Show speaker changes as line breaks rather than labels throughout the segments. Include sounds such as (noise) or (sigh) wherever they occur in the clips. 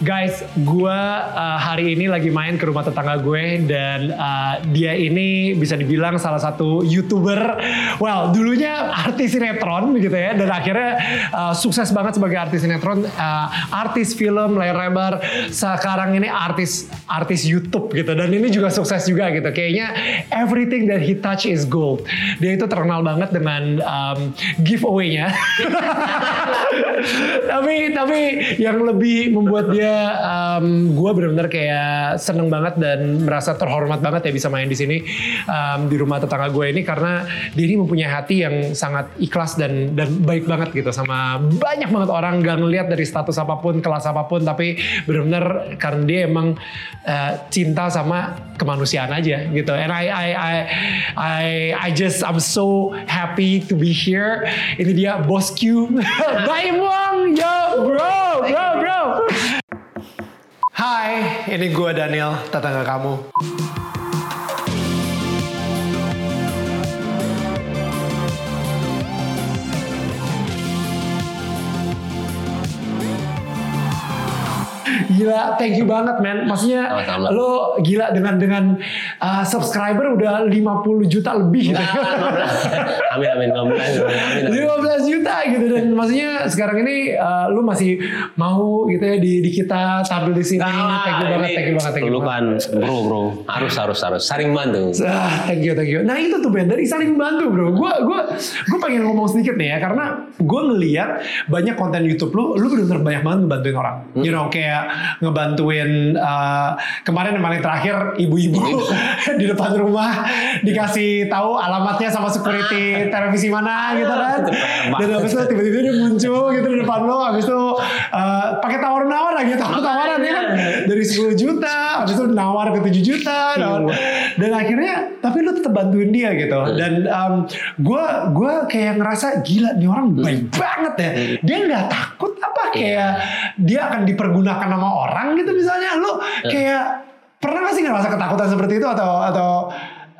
Guys, gue uh, hari ini lagi main ke rumah tetangga gue dan uh, dia ini bisa dibilang salah satu youtuber, well dulunya artis sinetron gitu ya, dan akhirnya uh, sukses banget sebagai artis sinetron, uh, artis film layar lebar, sekarang ini artis artis YouTube gitu, dan ini juga sukses juga gitu. Kayaknya everything that he touch is gold. Dia itu terkenal banget dengan um, giveaway-nya. (laughs) tapi tapi yang lebih membuat dia um, gue benar-benar kayak seneng banget dan merasa terhormat banget ya bisa main di sini um, di rumah tetangga gue ini karena dia ini mempunyai hati yang sangat ikhlas dan dan baik banget gitu sama banyak banget orang gak ngeliat dari status apa pun kelas apa pun tapi benar-benar karena dia emang uh, cinta sama kemanusiaan aja gitu. And I I I I, I just I'm so happy to be here. Ini dia bos Q Bye Muang yo bro bro bro Hai, ini gue Daniel, tetangga kamu. Gila, thank you banget men. Maksudnya
Sama-sama.
lo gila dengan dengan uh, subscriber udah 50 juta lebih gitu.
Nah, amin amin amin amin. amin.
15 juta gitu dan maksudnya sekarang ini uh, lu masih mau gitu ya di, di kita tampil di sini.
Nah,
thank you banget, thank you banget, thank you
Lu
banget.
kan bro bro harus harus harus saling bantu.
Ah, thank you, thank you. Nah itu tuh Ben, dari saling bantu bro. Gue gua, gua pengen ngomong sedikit nih ya, karena gue ngeliat banyak konten YouTube lu, lu bener-bener banyak banget ngebantuin orang.
Hmm.
You know, kayak ngebantuin uh, kemarin yang paling terakhir ibu-ibu (laughs) di depan rumah dikasih tahu alamatnya sama security televisi mana gitu kan. Dan habis itu tiba-tiba dia muncul gitu di depan lo, habis itu uh, pakai tawar-nawar lagi, tawar-tawaran ya. kan dari 10 juta, habis itu nawar ke 7 juta, nawar. dan akhirnya tapi lu tetap bantuin dia gitu. Dan um, gue gue kayak ngerasa gila nih orang baik banget ya. Dia nggak takut apa kayak dia akan dipergunakan sama orang gitu misalnya. Lu kayak pernah gak sih ngerasa ketakutan seperti itu atau atau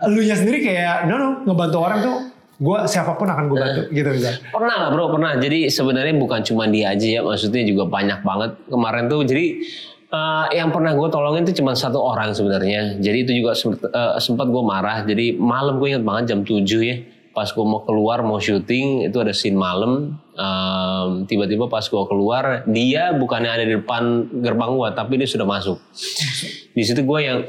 lu nya sendiri kayak no no ngebantu orang tuh gue siapa pun akan gue bantu gitu misalnya.
Pernah lah bro, pernah. Jadi sebenarnya bukan cuma dia aja ya, maksudnya juga banyak banget kemarin tuh. Jadi eh, yang pernah gue tolongin tuh cuma satu orang sebenarnya. Jadi itu juga sempat, eh, sempat gue marah. Jadi malam gue ingat banget jam 7 ya. Pas gue mau keluar mau syuting itu ada scene malam. Em, Tiba-tiba pas gue keluar dia bukannya ada di depan gerbang gue, tapi dia sudah masuk. Di situ gue yang,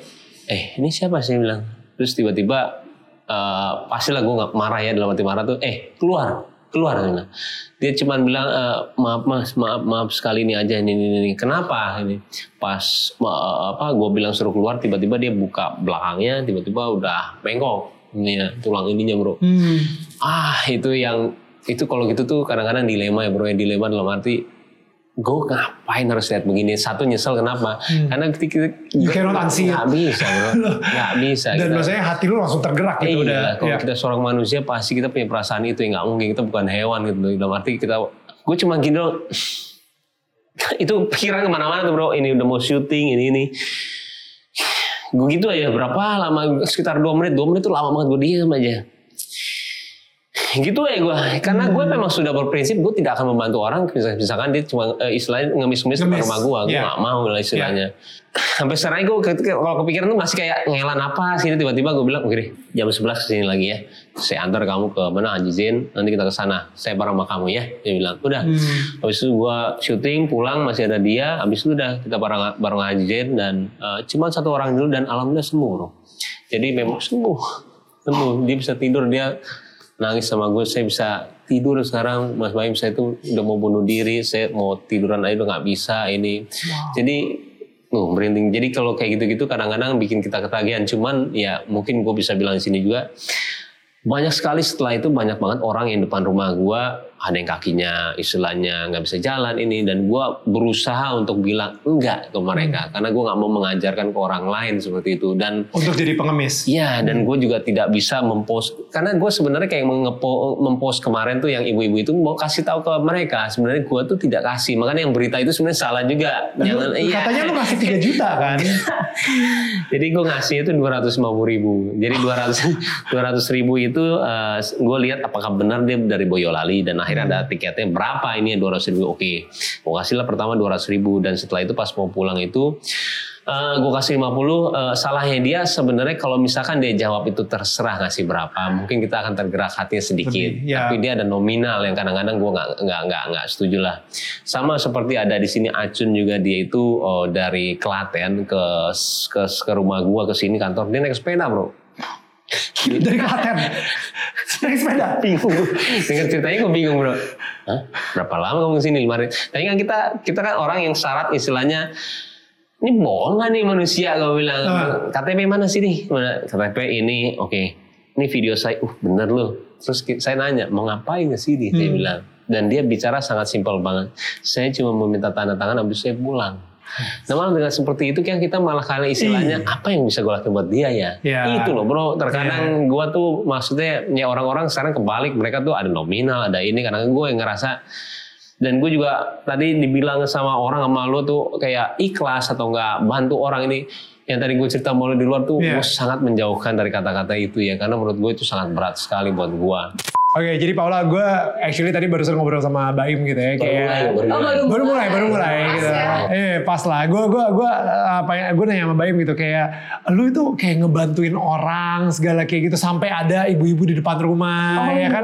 eh ini siapa sih bilang. Terus tiba-tiba eh pastilah gue nggak marah ya dalam hati marah tuh eh keluar keluar dia bilang. dia cuma bilang "Eh, maaf mas maaf maaf sekali ini aja ini ini, ini. kenapa ini pas ma- apa gue bilang suruh keluar tiba-tiba dia buka belakangnya tiba-tiba udah bengkok ini ya tulang ininya bro
Hmm.
ah itu yang itu kalau gitu tuh kadang-kadang dilema ya bro ya. Dilema dalam arti gue ngapain harus lihat begini? Satu nyesel kenapa? Karena ketika
Hmm. You cannot unsee it.
nggak bisa bro. (laughs) Nggak bisa
Dan
kita-
maksudnya hati lu langsung tergerak gitu
Iya,
udah.
kalau
ya.
kita seorang manusia pasti kita punya perasaan itu yang nggak mungkin. Kita bukan hewan gitu. Dalam arti kita gue cuma gini loh (laughs) itu pikiran ke mana-mana tuh bro. Ini udah mau syuting ini ini. Gue gitu aja. Berapa lama? Sekitar dua menit. Dua menit tuh lama banget gue diem aja gitu ya gue karena gue memang sudah berprinsip gue tidak akan membantu orang misalkan misalkan dia cuma eh, istilahnya ngemis-ngemis
Ngemis,
rumah gue gue
iya.
nggak mau lah istilahnya. Sampai sekarang gue kalau kepikiran tuh masih kayak ngelan apa sih tiba-tiba gue bilang deh jam 11 ke sini lagi ya. Saya antar kamu ke mana Haji Zain. Nanti kita ke sana. Saya bareng sama kamu ya dia bilang. Udah.
Hmm.
habis itu gue syuting pulang masih ada dia. Habis itu udah kita bareng bareng Haji Zain dan eh, cuma satu orang dulu dan alhamdulillah sembuh jadi memang sembuh. Sembuh. Dia bisa tidur dia nangis sama gue saya bisa tidur sekarang Mas Baim saya itu udah mau bunuh diri saya mau tiduran aja udah nggak bisa ini jadi Tuh, merinding. Jadi kalau kayak gitu-gitu kadang-kadang bikin kita ketagihan. Cuman ya mungkin gue bisa bilang di sini juga banyak sekali setelah itu banyak banget orang yang depan rumah gua ada yang kakinya istilahnya nggak bisa jalan ini dan gua berusaha untuk bilang enggak ke mereka karena gua nggak mau mengajarkan ke orang lain seperti itu dan
Untuk jadi pengemis.
Iya, dan gue juga tidak bisa mempost karena gue sebenarnya kayak mengepo, mempost kemarin tuh yang ibu-ibu itu mau kasih tahu ke mereka. Sebenarnya gue tuh tidak kasih, makanya yang berita itu sebenarnya salah juga.
Dan lu-
iya.
Katanya lu kasih 3 juta kan? (laughs)
Jadi gue ngasih itu 250 ribu. Jadi 200 200 ribu itu gue lihat apakah benar dia dari Boyolali dan akhirnya akhirnya ada tiketnya berapa ini dua ratus ribu? Oke gue kasih lah pertama dua ratus ribu dan setelah itu pas mau pulang itu uh, gue kasih 50 uh, salahnya dia sebenarnya kalau misalkan dia jawab itu terserah ngasih berapa mungkin kita akan tergerak hatinya sedikit.
Lebih, ya.
tapi dia ada nominal yang kadang-kadang gue nggak nggak nggak nggak setuju lah. Sama seperti ada di sini Acun juga dia itu oh, dari Klaten ke ke ke rumah gue ke sini kantor dia naik sepeda bro (laughs)
Dari Klaten. Naik sepeda.
bingung. Dengan ceritanya gue bingung bro. Hah? berapa lama kamu ke sini? Lima hari. Tapi kan kita kita kan orang yang syarat istilahnya ini bohong nggak nih manusia gue bilang.
Ah.
KTP mana sih nih? Mana KTP ini oke. Ini video saya. Uh bener loh. Terus saya nanya mau ngapain ke sini? Dia
Hmm.
bilang. Dan dia bicara sangat simpel banget. Saya cuma mau minta tanda tangan habis saya pulang Nah malah dengan seperti itu kan kita malah kali istilahnya apa yang bisa gue lakukan buat dia ya?
Iya.
Itu loh bro. Terkadang gue tuh maksudnya ya orang-orang sekarang kebalik mereka tuh ada nominal ada ini karena gue yang ngerasa dan gue juga tadi dibilang sama orang sama lo tuh kayak ikhlas atau enggak bantu orang ini yang tadi gue cerita mau di luar tuh
Iya.
gue sangat menjauhkan dari kata-kata itu ya karena menurut gue itu sangat berat sekali buat gue.
Oke, jadi Paula, gue actually tadi barusan ngobrol sama Baim gitu ya, kayak
baru
Oh,
mulai.
baru mulai, baru mulai
Pas
gitu.
ya.
Eh, pas lah. Gue gue gue apa ya? Gue nanya sama Baim gitu kayak lu itu kayak ngebantuin orang segala kayak gitu sampai ada ibu-ibu di depan rumah
Oh,
ya
iya.
kan.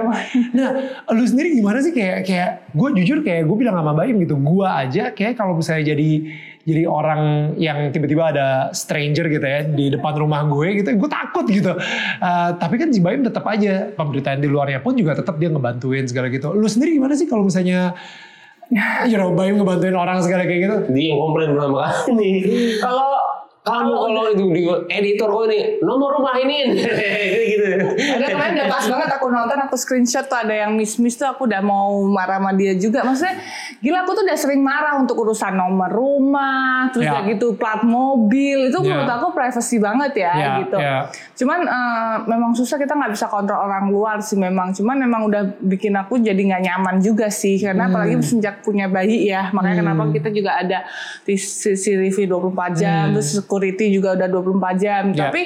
Nah, lu sendiri gimana sih kayak kayak gue jujur kayak gue bilang sama Baim gitu, gue aja kayak kalau misalnya jadi jadi orang yang tiba-tiba ada stranger gitu ya di depan rumah gue gitu, gue takut gitu. Eh, tapi kan si Baim tetap aja pemberitaan di luarnya pun juga tetap dia ngebantuin segala gitu. Lu sendiri gimana sih kalau misalnya you know, Baim ngebantuin orang segala kayak gitu?
Dia yang komplain berapa kali. (laughs)
Kalau
Kamu kalau itu di editor kok ini nomor rumah ini. (laughs) Gitu.
ada kemarin udah pas banget aku nonton aku screenshot tuh ada yang miss miss tuh aku udah mau marah sama dia juga. Maksudnya gila aku tuh udah sering marah untuk urusan nomor rumah terus
Ya.
kayak gitu plat mobil. Itu
Ya.
menurut aku privacy banget ya,
Ya,
gitu. cuman eh, memang susah kita nggak bisa kontrol orang luar sih memang. Cuman memang udah bikin aku jadi nggak nyaman juga sih karena apalagi sejak punya bayi ya. Makanya kenapa kita juga ada di CCTV 24 jam terus security juga udah 24 jam
Ya.
tapi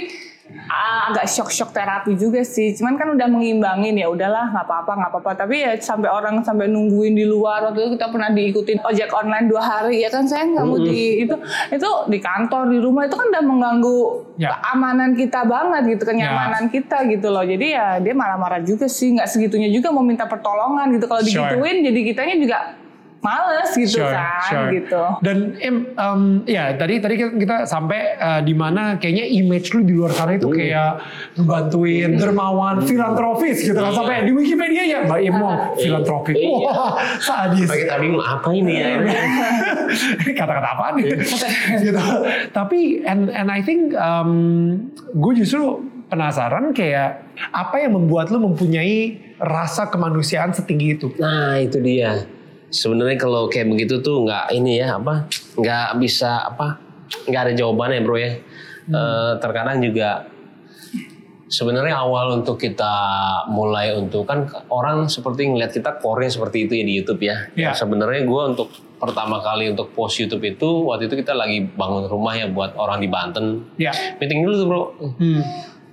ah, agak shock-shock terapi juga sih. Cuman kan udah mengimbangin ya udahlah nggak apa-apa nggak apa-apa. Tapi ya sampai orang sampai nungguin di luar waktu itu kita pernah diikutin ojek online dua hari ya kan saya nggak mau di itu itu di kantor di rumah itu kan udah mengganggu
Ya.
keamanan kita banget gitu kenyamanan kita gitu loh. Jadi ya dia marah-marah juga sih nggak segitunya juga mau minta pertolongan gitu. Kalau
Sure.
digituin jadi kitanya juga males gitu
Sure,
kan
sure.
gitu.
Dan em, em, ya tadi tadi kita- kita sampai eh, di mana kayaknya image lu di luar sana itu kayak ngebantuin dermawan filantropis gitu kan sampai di Wikipedia ya Mbak Imo filantropis.
Iya.
Wah, sadis.
Pakai tadi apa ini ya?
Ini (laughs) kata-kata apa nih? gitu. Tapi and and I think um, gue justru penasaran kayak apa yang membuat lu mempunyai rasa kemanusiaan setinggi itu?
Nah itu dia. Sebenarnya kalau kayak begitu tuh nggak ini ya apa nggak bisa apa nggak ada jawabannya bro ya. Eh, terkadang juga sebenarnya awal untuk kita mulai untuk kan orang seperti ngeliat kita core seperti itu ya di YouTube ya.
Iya.
Sebenarnya gue untuk pertama kali untuk post YouTube itu waktu itu kita lagi bangun rumah ya buat orang di Banten.
Ya.
Meeting dulu tuh bro.
Hmm.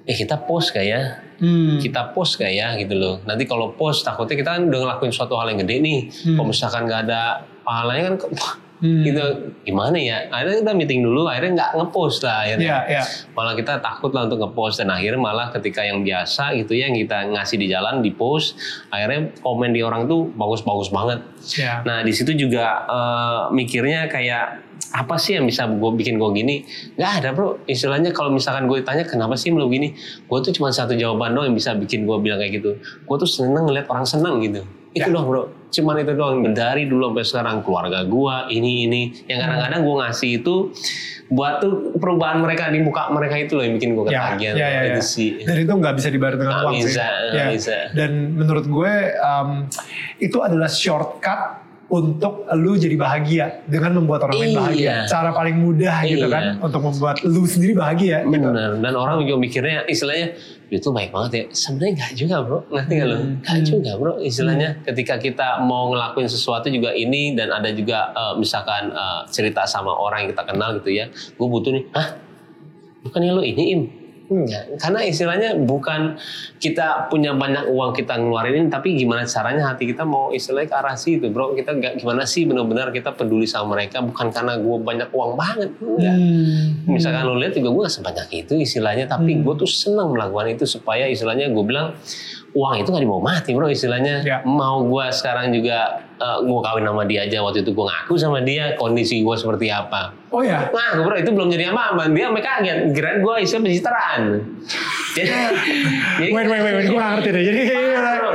Eh kita post gak ya?
Hmm.
kita post gak ya gitu loh. Nanti kalau post takutnya kita kan udah ngelakuin suatu hal yang gede nih. Kalau misalkan nggak ada pahalanya kan (laughs)
Hmm.
gitu gimana ya? Akhirnya kita meeting dulu, akhirnya nggak ngepost lah akhirnya.
Ya, ya.
Malah kita takut lah untuk ngepost dan akhirnya malah ketika yang biasa gitu ya yang kita ngasih di jalan di post, akhirnya komen di orang tuh bagus-bagus banget.
Ya.
Nah di situ juga eh, mikirnya kayak apa sih yang bisa gue bikin gue gini? Gak ada bro. Istilahnya kalau misalkan gue ditanya kenapa sih lo gini, gue tuh cuma satu jawaban doang yang bisa bikin gue bilang kayak gitu. Gue tuh seneng ngeliat orang seneng gitu. Itu
Ya.
doang bro. Cuman itu doang. Dari dulu sampai sekarang keluarga gue ini ini. Yang kadang-kadang gue ngasih itu buat tuh perubahan mereka di muka mereka itu loh yang bikin gue
Ya,
ketagihan.
ya, ya,
itu
ya.
sih.
Dan itu nggak bisa dibayar dengan
Nggak
uang sih.
bisa, nggak
Ya.
bisa.
Dan menurut gue um, itu adalah shortcut untuk lu jadi bahagia dengan membuat orang lain
Iya.
bahagia. Cara paling mudah gitu
Iya.
kan untuk membuat lu sendiri bahagia. Gitu.
Bener. Dan orang juga mikirnya istilahnya itu baik banget ya. Sebenarnya nggak juga bro. Ngerti nggak lo?
Hmm.
Nggak juga bro. Istilahnya ketika kita mau ngelakuin sesuatu juga ini dan ada juga eh, misalkan eh, cerita sama orang yang kita kenal gitu ya. Gue butuh nih. Hah? Bukannya lo ini im? Enggak, karena istilahnya bukan kita punya banyak uang kita ngeluarin tapi gimana caranya hati kita mau istilahnya ke arah situ, bro. Kita nggak gimana sih benar-benar kita peduli sama mereka, bukan karena gue banyak uang banget, enggak.
Hmm.
Misalkan lo lihat juga gue gak sebanyak itu istilahnya, tapi gue tuh senang melakukan itu supaya istilahnya gue bilang uang itu gak dibawa mati bro istilahnya.
Ya.
Mau gue sekarang juga gue kawin sama dia aja waktu itu gue ngaku sama dia kondisi gue seperti apa.
Oh ya.
Nah, bro itu belum jadi apa-apa. Dia sampai kaget. Kirain gue istilah pencitraan. Jadi, (laughs) jadi,
Wait, wait, wait, wait. gue ngerti deh. Jadi,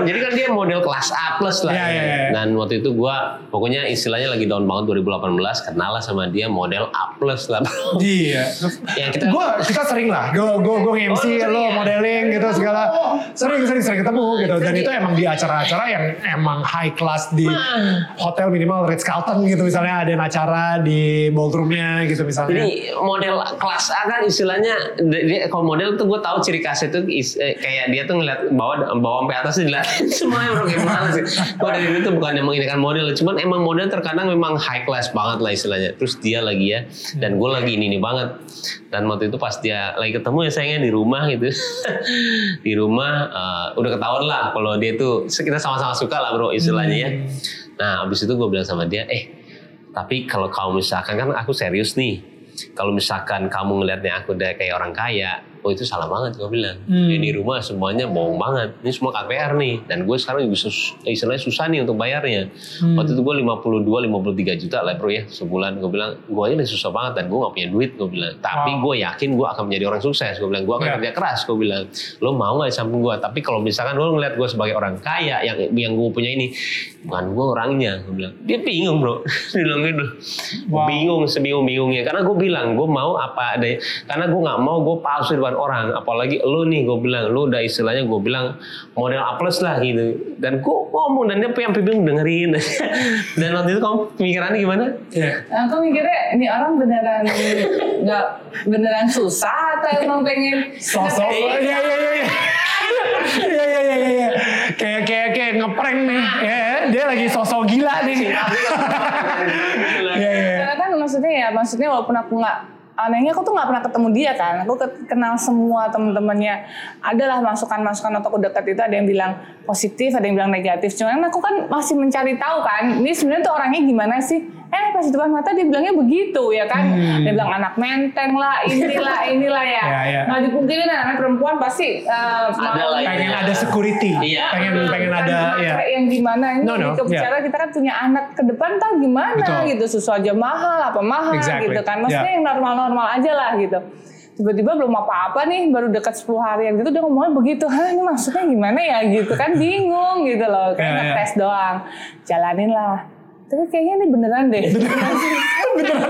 jadi kan dia model kelas A plus lah.
Iya, iya, iya.
Dan waktu itu gue pokoknya istilahnya lagi down banget 2018 kenal lah sama dia model A plus lah. bro.
iya.
Yang kita
Gue kita sering lah. Gue gue gue MC,
Oh,
lo
iya.
modeling gitu segala. Sering sering sering ketemu gitu. Dan itu emang di acara-acara yang emang high class di hotel minimal Ritz Carlton gitu misalnya ada acara di ballroomnya gitu misalnya.
Jadi model kelas A kan istilahnya dia kalau model tuh gue tahu ciri khasnya tuh is- eh, kayak dia tuh ngeliat bawah bawah sampai atas dilihat (laughs) semuanya bro gimana sih. Gue dari itu bukan yang menginikan model, cuman emang model terkadang memang high class banget lah istilahnya. Terus dia lagi ya dan gue lagi ini nih banget. Dan waktu itu pas dia lagi ketemu ya sayangnya di rumah gitu. (laughs) di rumah eh, udah ketahuan lah kalau dia tuh kita sama-sama suka lah bro istilahnya ya. Nah abis itu gue bilang sama dia, eh tapi kalau kamu misalkan kan aku serius nih. Kalau misalkan kamu ngelihatnya aku udah kayak orang kaya, oh itu salah banget gue bilang.
Hmm.
Ini rumah semuanya bohong banget. Ini semua KPR nih. Dan gue sekarang juga sus, istilahnya susah nih untuk bayarnya.
Hmm.
Waktu itu gue 52, 53 juta lah bro ya sebulan. Gue bilang, gue aja susah banget dan gue gak punya duit. Gue bilang, tapi
Wow.
gue yakin gue akan menjadi orang sukses. Gue bilang, gue akan
Yeah.
kerja keras. Gue bilang, lo mau gak samping gue? Tapi kalau misalkan lo ngeliat gue sebagai orang kaya yang yang gue punya ini, bukan gue orangnya. Gue bilang, dia bingung bro. (laughs) dia bilang gitu.
Wow.
Bingung sebingung-bingungnya. Karena gue bilang, gue mau apa ada. Karena gue nggak mau gue palsu di depan orang. Apalagi lo nih, gue bilang, lo udah istilahnya gue bilang model A plus lah gitu. Dan gue ngomong dan dia yang bingung dengerin. (laughs) dan waktu itu kamu pemikirannya gimana?
Iya.
Nah, aku mikirnya ini orang beneran nggak beneran susah atau emang pengen
Sosok. Iya iya iya iya. Iya iya iya iya. Kayak kayak kayak ngeprank nih. Ya, dia lagi sosok gila nih. Iya iya.
Karena kan maksudnya ya, maksudnya walaupun aku nggak anehnya aku tuh nggak pernah ketemu dia kan. Aku ke- kenal semua temen-temennya. Adalah masukan-masukan atau aku dekat itu ada yang bilang positif, ada yang bilang negatif. Cuman aku kan masih mencari tahu kan. Ini sebenarnya tuh orangnya gimana sih? Eh pas di depan mata dia bilangnya begitu ya kan. Dia bilang anak menteng lah, inilah, (laughs) inilah ya.
Ya, ya.
Nggak dipungkiri namanya perempuan pasti eh,
Ada lah ya.
Pengen ada security.
Iya.
Pengen pengen
Kan
ada ya.
yang gimana ini
No, no,
gitu bicara kita kan punya anak ke depan tau gimana
Betul.
gitu susu aja mahal apa mahal
Exactly.
gitu kan maksudnya
Yeah.
yang normal-normal aja lah gitu tiba-tiba belum apa-apa nih baru dekat 10 harian gitu dia ngomongnya begitu hah ini maksudnya gimana ya gitu kan bingung gitu loh kayak
Yeah, yeah.
ngetes doang jalanin lah tapi kayaknya ini beneran deh. (laughs) Beneran.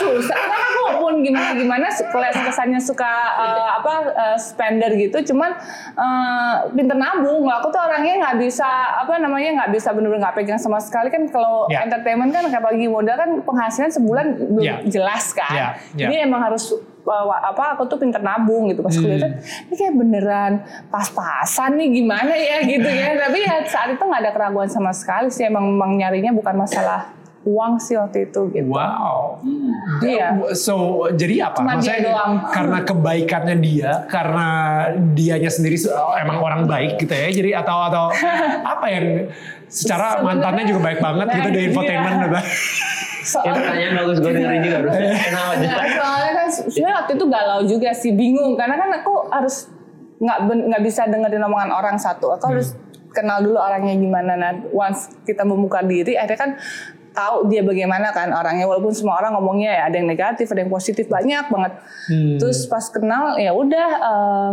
Susah. Karena aku pun gimana gimana kesannya suka eh, apa eh, spender gitu. Cuman eh, pinter nabung. Aku tuh orangnya nggak bisa apa namanya nggak bisa bener-bener nggak pegang sama sekali. Kan kalau
Ya.
entertainment kan kayak pagi modal kan penghasilan sebulan belum
Ya.
jelas kan.
Ya, ya.
jadi emang harus apa aku tuh pinter nabung gitu pas
Hmm.
ini kayak beneran pas-pasan nih gimana ya gitu ya (laughs) tapi ya saat itu nggak ada keraguan sama sekali sih emang, emang nyarinya bukan masalah uang sih waktu itu gitu
Wow.
Iya.
So jadi apa?
Cuma dia doang.
karena (laughs) kebaikannya dia, karena dianya sendiri se- emang orang baik gitu ya. Jadi atau atau (laughs) apa yang secara mantannya juga baik banget gitu di infotainment
iya.
gitu.
Ya
Soalnya,
pertanyaan bagus gue dengerin juga bro. Kenapa?
Nah, soalnya kan sebenarnya waktu itu galau juga sih, bingung karena kan aku harus nggak ben- nggak bisa dengerin omongan orang satu, aku harus kenal dulu orangnya gimana. Nah, once kita membuka diri, akhirnya kan tahu dia bagaimana kan orangnya walaupun semua orang ngomongnya ya ada yang negatif ada yang positif banyak banget terus pas kenal ya udah eh,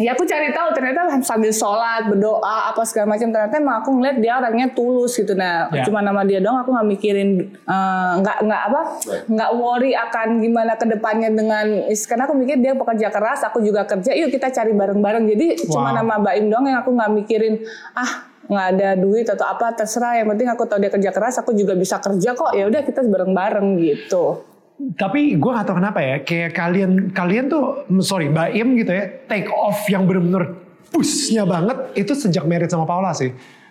ya aku cari tahu ternyata sambil sholat berdoa apa segala macam ternyata emang aku ngeliat dia orangnya tulus gitu nah
Ya.
cuma nama dia doang aku nggak mikirin eh, nggak nggak apa nggak worry akan gimana ke depannya dengan karena aku mikir dia pekerja keras aku juga kerja yuk kita cari bareng-bareng jadi cuma
Wow.
nama Baim doang yang aku nggak mikirin ah nggak ada duit atau apa terserah yang penting aku tahu dia kerja keras aku juga bisa kerja kok ya udah kita bareng-bareng gitu
Tapi gue gak tau kenapa ya, kayak kalian kalian tuh, sorry, Baim gitu ya, take off yang bener-bener pushnya banget itu sejak married sama Paula sih.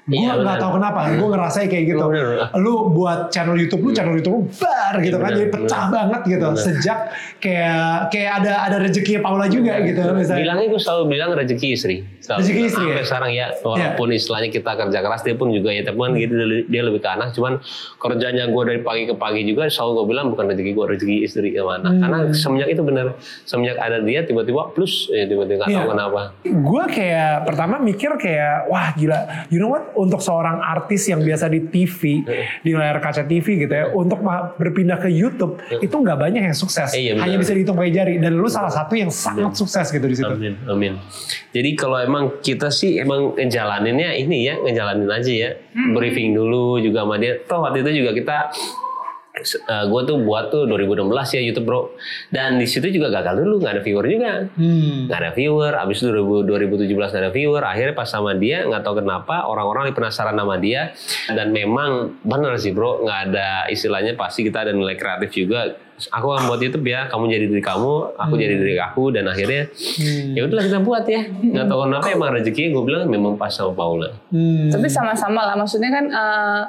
Gue
Iya,
nggak
benar.
tahu kenapa, gue ngerasain kayak gitu.
Benar.
Lu buat channel YouTube lu, channel YouTube lu bar gitu
Iya,
kan,
benar,
jadi pecah banget gitu. Sejak kayak kayak ada ada rezekinya Paula juga gitu misalnya.
Bilangnya gue selalu bilang rezeki istri. Selalu.
Rezeki istri,
Sampai
ya?
sekarang ya, walaupun istilahnya kita kerja keras, dia pun juga ya, tapi kan gitu, dia lebih ke anak. Cuman kerjanya gue dari pagi ke pagi juga selalu gue bilang bukan rezeki gue, rezeki istri sama anak.
Hmm.
Karena semenjak itu bener, semenjak ada dia tiba-tiba plus, ya tiba-tiba nggak
Iya.
tahu kenapa.
Gue kayak pertama mikir kayak wah gila, you know what? Untuk seorang artis yang biasa di TV, di layar kaca TV gitu ya, untuk berpindah ke YouTube itu nggak banyak yang sukses.
Iya, benar.
Hanya bisa dihitung pakai jari. Dan lu salah satu yang sangat sukses gitu di situ.
Amin, amin. Jadi kalau emang kita sih emang ngejalaninnya ini ya, ngejalanin aja ya.
Hmm.
Briefing dulu juga sama dia. Toh waktu itu juga kita gue tuh buat tuh 2016 ya YouTube bro. Dan di situ juga gagal dulu nggak ada viewer juga.
Hmm.
nggak ada viewer. Abis itu 2000 2017 nggak ada viewer. Akhirnya pas sama dia nggak tahu kenapa orang-orang penasaran sama dia. Dan memang benar sih bro. Nggak ada istilahnya pasti kita ada nilai kreatif juga. Aku akan buat YouTube ya kamu jadi diri kamu aku jadi diri aku dan akhirnya ya udahlah kita buat ya. Nggak tahu kenapa emang rezekinya gue bilang memang pas sama Paula.
Hmm.
Tapi sama-sama lah, maksudnya kan eh,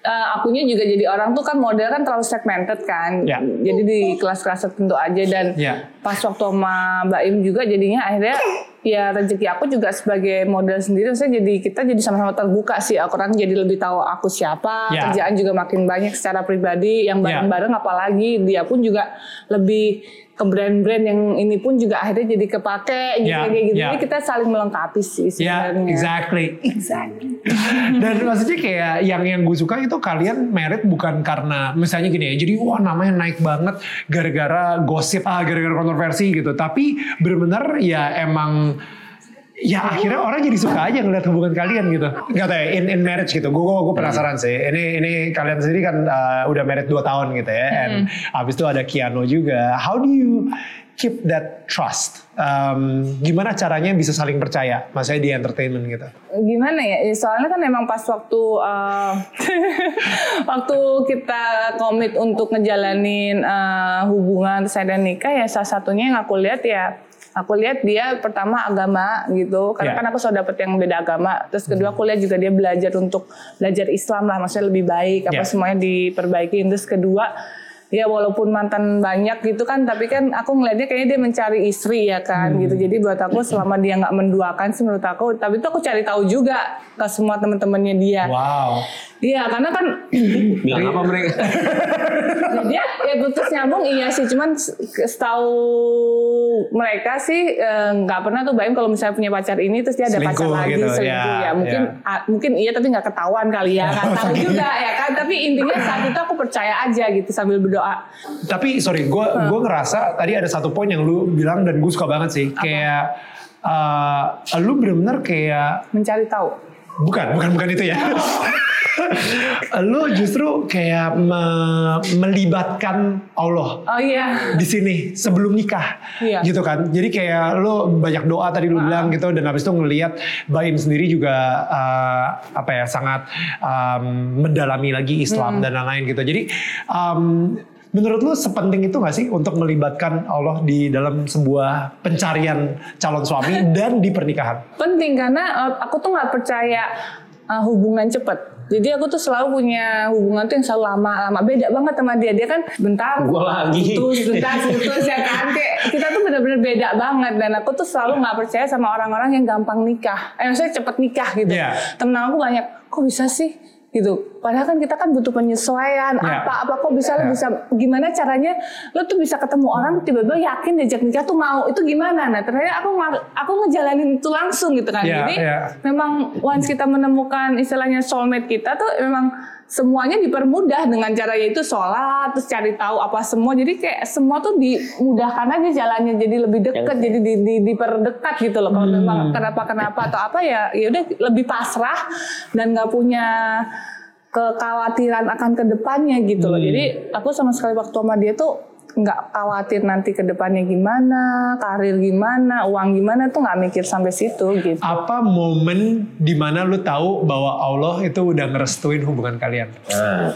eh, akunya juga jadi orang tuh kan model kan terlalu segmented kan.
Ya.
Jadi di kelas-kelas tertentu aja dan
Ya.
pas waktu sama Mbak Im juga jadinya akhirnya ya rezeki aku juga sebagai model sendiri maksudnya jadi kita jadi sama-sama terbuka sih orang jadi lebih tahu aku siapa
Ya.
kerjaan juga makin banyak secara pribadi yang
Ya.
bareng-bareng apalagi dia pun juga lebih ke brand-brand yang ini pun juga akhirnya jadi kepake gitu
Ya,
kayak gitu
ya.
jadi kita saling melengkapi sih
Ya,
sebenarnya
exactly.
exactly (laughs)
Dan maksudnya kayak yang yang gue suka itu kalian merit bukan karena misalnya gini ya. Jadi wah namanya naik banget gara-gara gosip ah gara-gara kontroversi gitu. Tapi benar-benar ya emang ya akhirnya orang jadi suka aja ngeliat hubungan kalian gitu. Gak tau ya, in, in marriage gitu. Gue gue penasaran sih. Ini ini kalian sendiri kan uh, udah married 2 tahun gitu ya. And abis itu ada Kiano juga. How do you keep that trust? Um, gimana caranya bisa saling percaya? Maksudnya di entertainment gitu.
gimana ya Ya, soalnya kan emang pas waktu eh, (laughs) waktu kita komit untuk ngejalanin eh, hubungan terus ada nikah ya salah satunya yang aku lihat ya aku lihat dia pertama agama gitu karena
Ya.
kan aku selalu dapet yang beda agama terus kedua aku lihat juga dia belajar untuk belajar Islam lah maksudnya lebih baik apa
Ya.
semuanya diperbaiki terus kedua ya walaupun mantan banyak gitu kan tapi kan aku ngelihatnya kayaknya dia mencari istri ya kan
Hmm.
gitu jadi buat aku selama dia nggak menduakan sih menurut aku tapi itu aku cari tahu juga ke semua teman-temannya dia
Wow.
Iya karena kan (clears throat)
bilang apa mereka
dia ya putus nyambung iya sih. Cuman setahu mereka sih eh, nggak pernah tuh bayang kalau misalnya punya pacar ini terus dia ada pacar
Selingkuh
lagi
gitu,
selingkuh.
ya,
ya, mungkin
ya.
ah, mungkin iya tapi nggak ketahuan kali ya nggak (laughs) tahu juga ya kan. Tapi intinya saat itu aku percaya aja gitu sambil berdoa.
Tapi sorry, gue gue ngerasa tadi ada satu poin yang lu bilang dan gue suka banget sih. Kayak uh, lu bener-bener kayak
mencari tahu
bukan bukan bukan itu ya. (laughs) lu justru kayak me- melibatkan Allah
oh iya.
di sini sebelum nikah
Iya.
gitu kan. Jadi kayak lo banyak doa tadi lu bilang gitu dan habis itu ngelihat Baim sendiri juga uh, apa ya sangat um, mendalami lagi Islam dan lain-lain gitu. Jadi um, menurut lu sepenting itu gak sih untuk melibatkan Allah di dalam sebuah pencarian calon suami dan di pernikahan
penting karena eh, aku tuh nggak percaya eh, hubungan cepet. Jadi aku tuh selalu punya hubungan tuh yang selalu lama-lama. Beda banget sama dia. Dia kan bentar
Gua lagi.
putus, bentar (laughs) putus ya kan. Kayak kita tuh bener-bener beda banget. Dan aku tuh selalu nggak percaya sama orang-orang yang gampang nikah. Eh maksudnya cepet nikah gitu.
Iya.
Temen aku banyak, kok bisa sih? Gitu. Padahal kan kita kan butuh penyesuaian apa-apa kok bisa lo
Iya.
bisa gimana caranya lo tuh bisa ketemu orang tiba-tiba yakin diajak nikah tuh mau itu gimana? Nah ternyata aku aku ngejalanin itu langsung gitu kan.
Iya,
Jadi
iya.
memang once kita menemukan istilahnya soulmate kita tuh memang semuanya dipermudah dengan cara yaitu sholat terus cari tahu apa semua. Jadi kayak semua tuh dimudahkan aja jalannya jadi lebih dekat jadi di, di- diperdekat gitu loh. Kalau memang kenapa kenapa atau apa ya ya udah lebih pasrah dan nggak punya kekhawatiran akan ke depannya gitu loh. Jadi aku sama sekali waktu sama dia tuh nggak khawatir nanti ke depannya gimana karir gimana uang gimana tuh nggak mikir sampai situ gitu.
Apa momen di mana lu tahu bahwa Allah itu udah ngerestuin hubungan kalian?
Nah,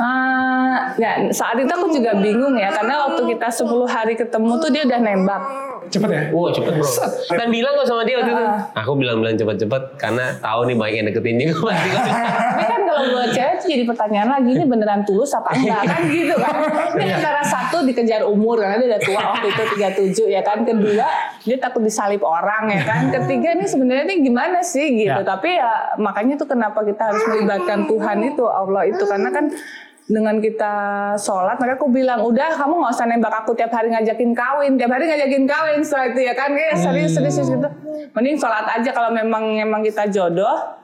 Ah, ya saat itu aku juga bingung ya karena waktu kita 10 hari ketemu tuh dia udah nembak.
Cepet ya?
Wah cepet bro.
Set.
Dan bilang kok sama dia waktu itu. Aku bilang-bilang cepet-cepet karena tahu nih banyak yang deketin juga pasti.
Tapi kan kalau buat cewek jadi pertanyaan lagi ini beneran tulus apa enggak kan gitu kan. Ini antara satu dikejar umur karena dia udah tua waktu itu 37 ya kan. Kedua dia takut disalip orang ya kan. Ketiga ini sebenarnya ini gimana sih gitu.
Ya.
Tapi ya makanya tuh kenapa kita harus melibatkan Tuhan itu Allah itu karena kan dengan kita sholat, mereka aku bilang, udah kamu nggak usah nembak aku tiap hari ngajakin kawin, tiap hari ngajakin kawin setelah itu ya kan, kayak serius serius serius gitu. Mending sholat aja kalau memang memang kita jodoh,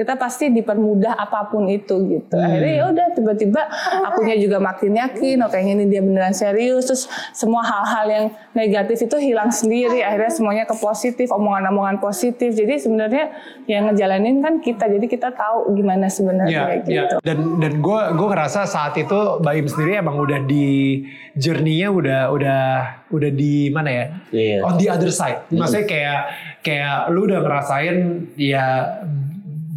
kita pasti dipermudah apa pun itu gitu. Akhirnya ya udah tiba-tiba akunya juga makin yakin, oh kayaknya ini dia beneran serius. Terus semua hal-hal yang negatif itu hilang sendiri. Akhirnya semuanya ke positif, omongan-omongan positif. Jadi sebenarnya yang ngejalanin kan kita. Jadi kita tahu gimana sebenarnya kayak
iya.
gitu.
Dan dan gue gue ngerasa saat itu Baim sendiri emang udah di journey-nya udah udah udah di mana ya?
Iya.
On the other side. Maksudnya kayak kayak lu udah ngerasain ya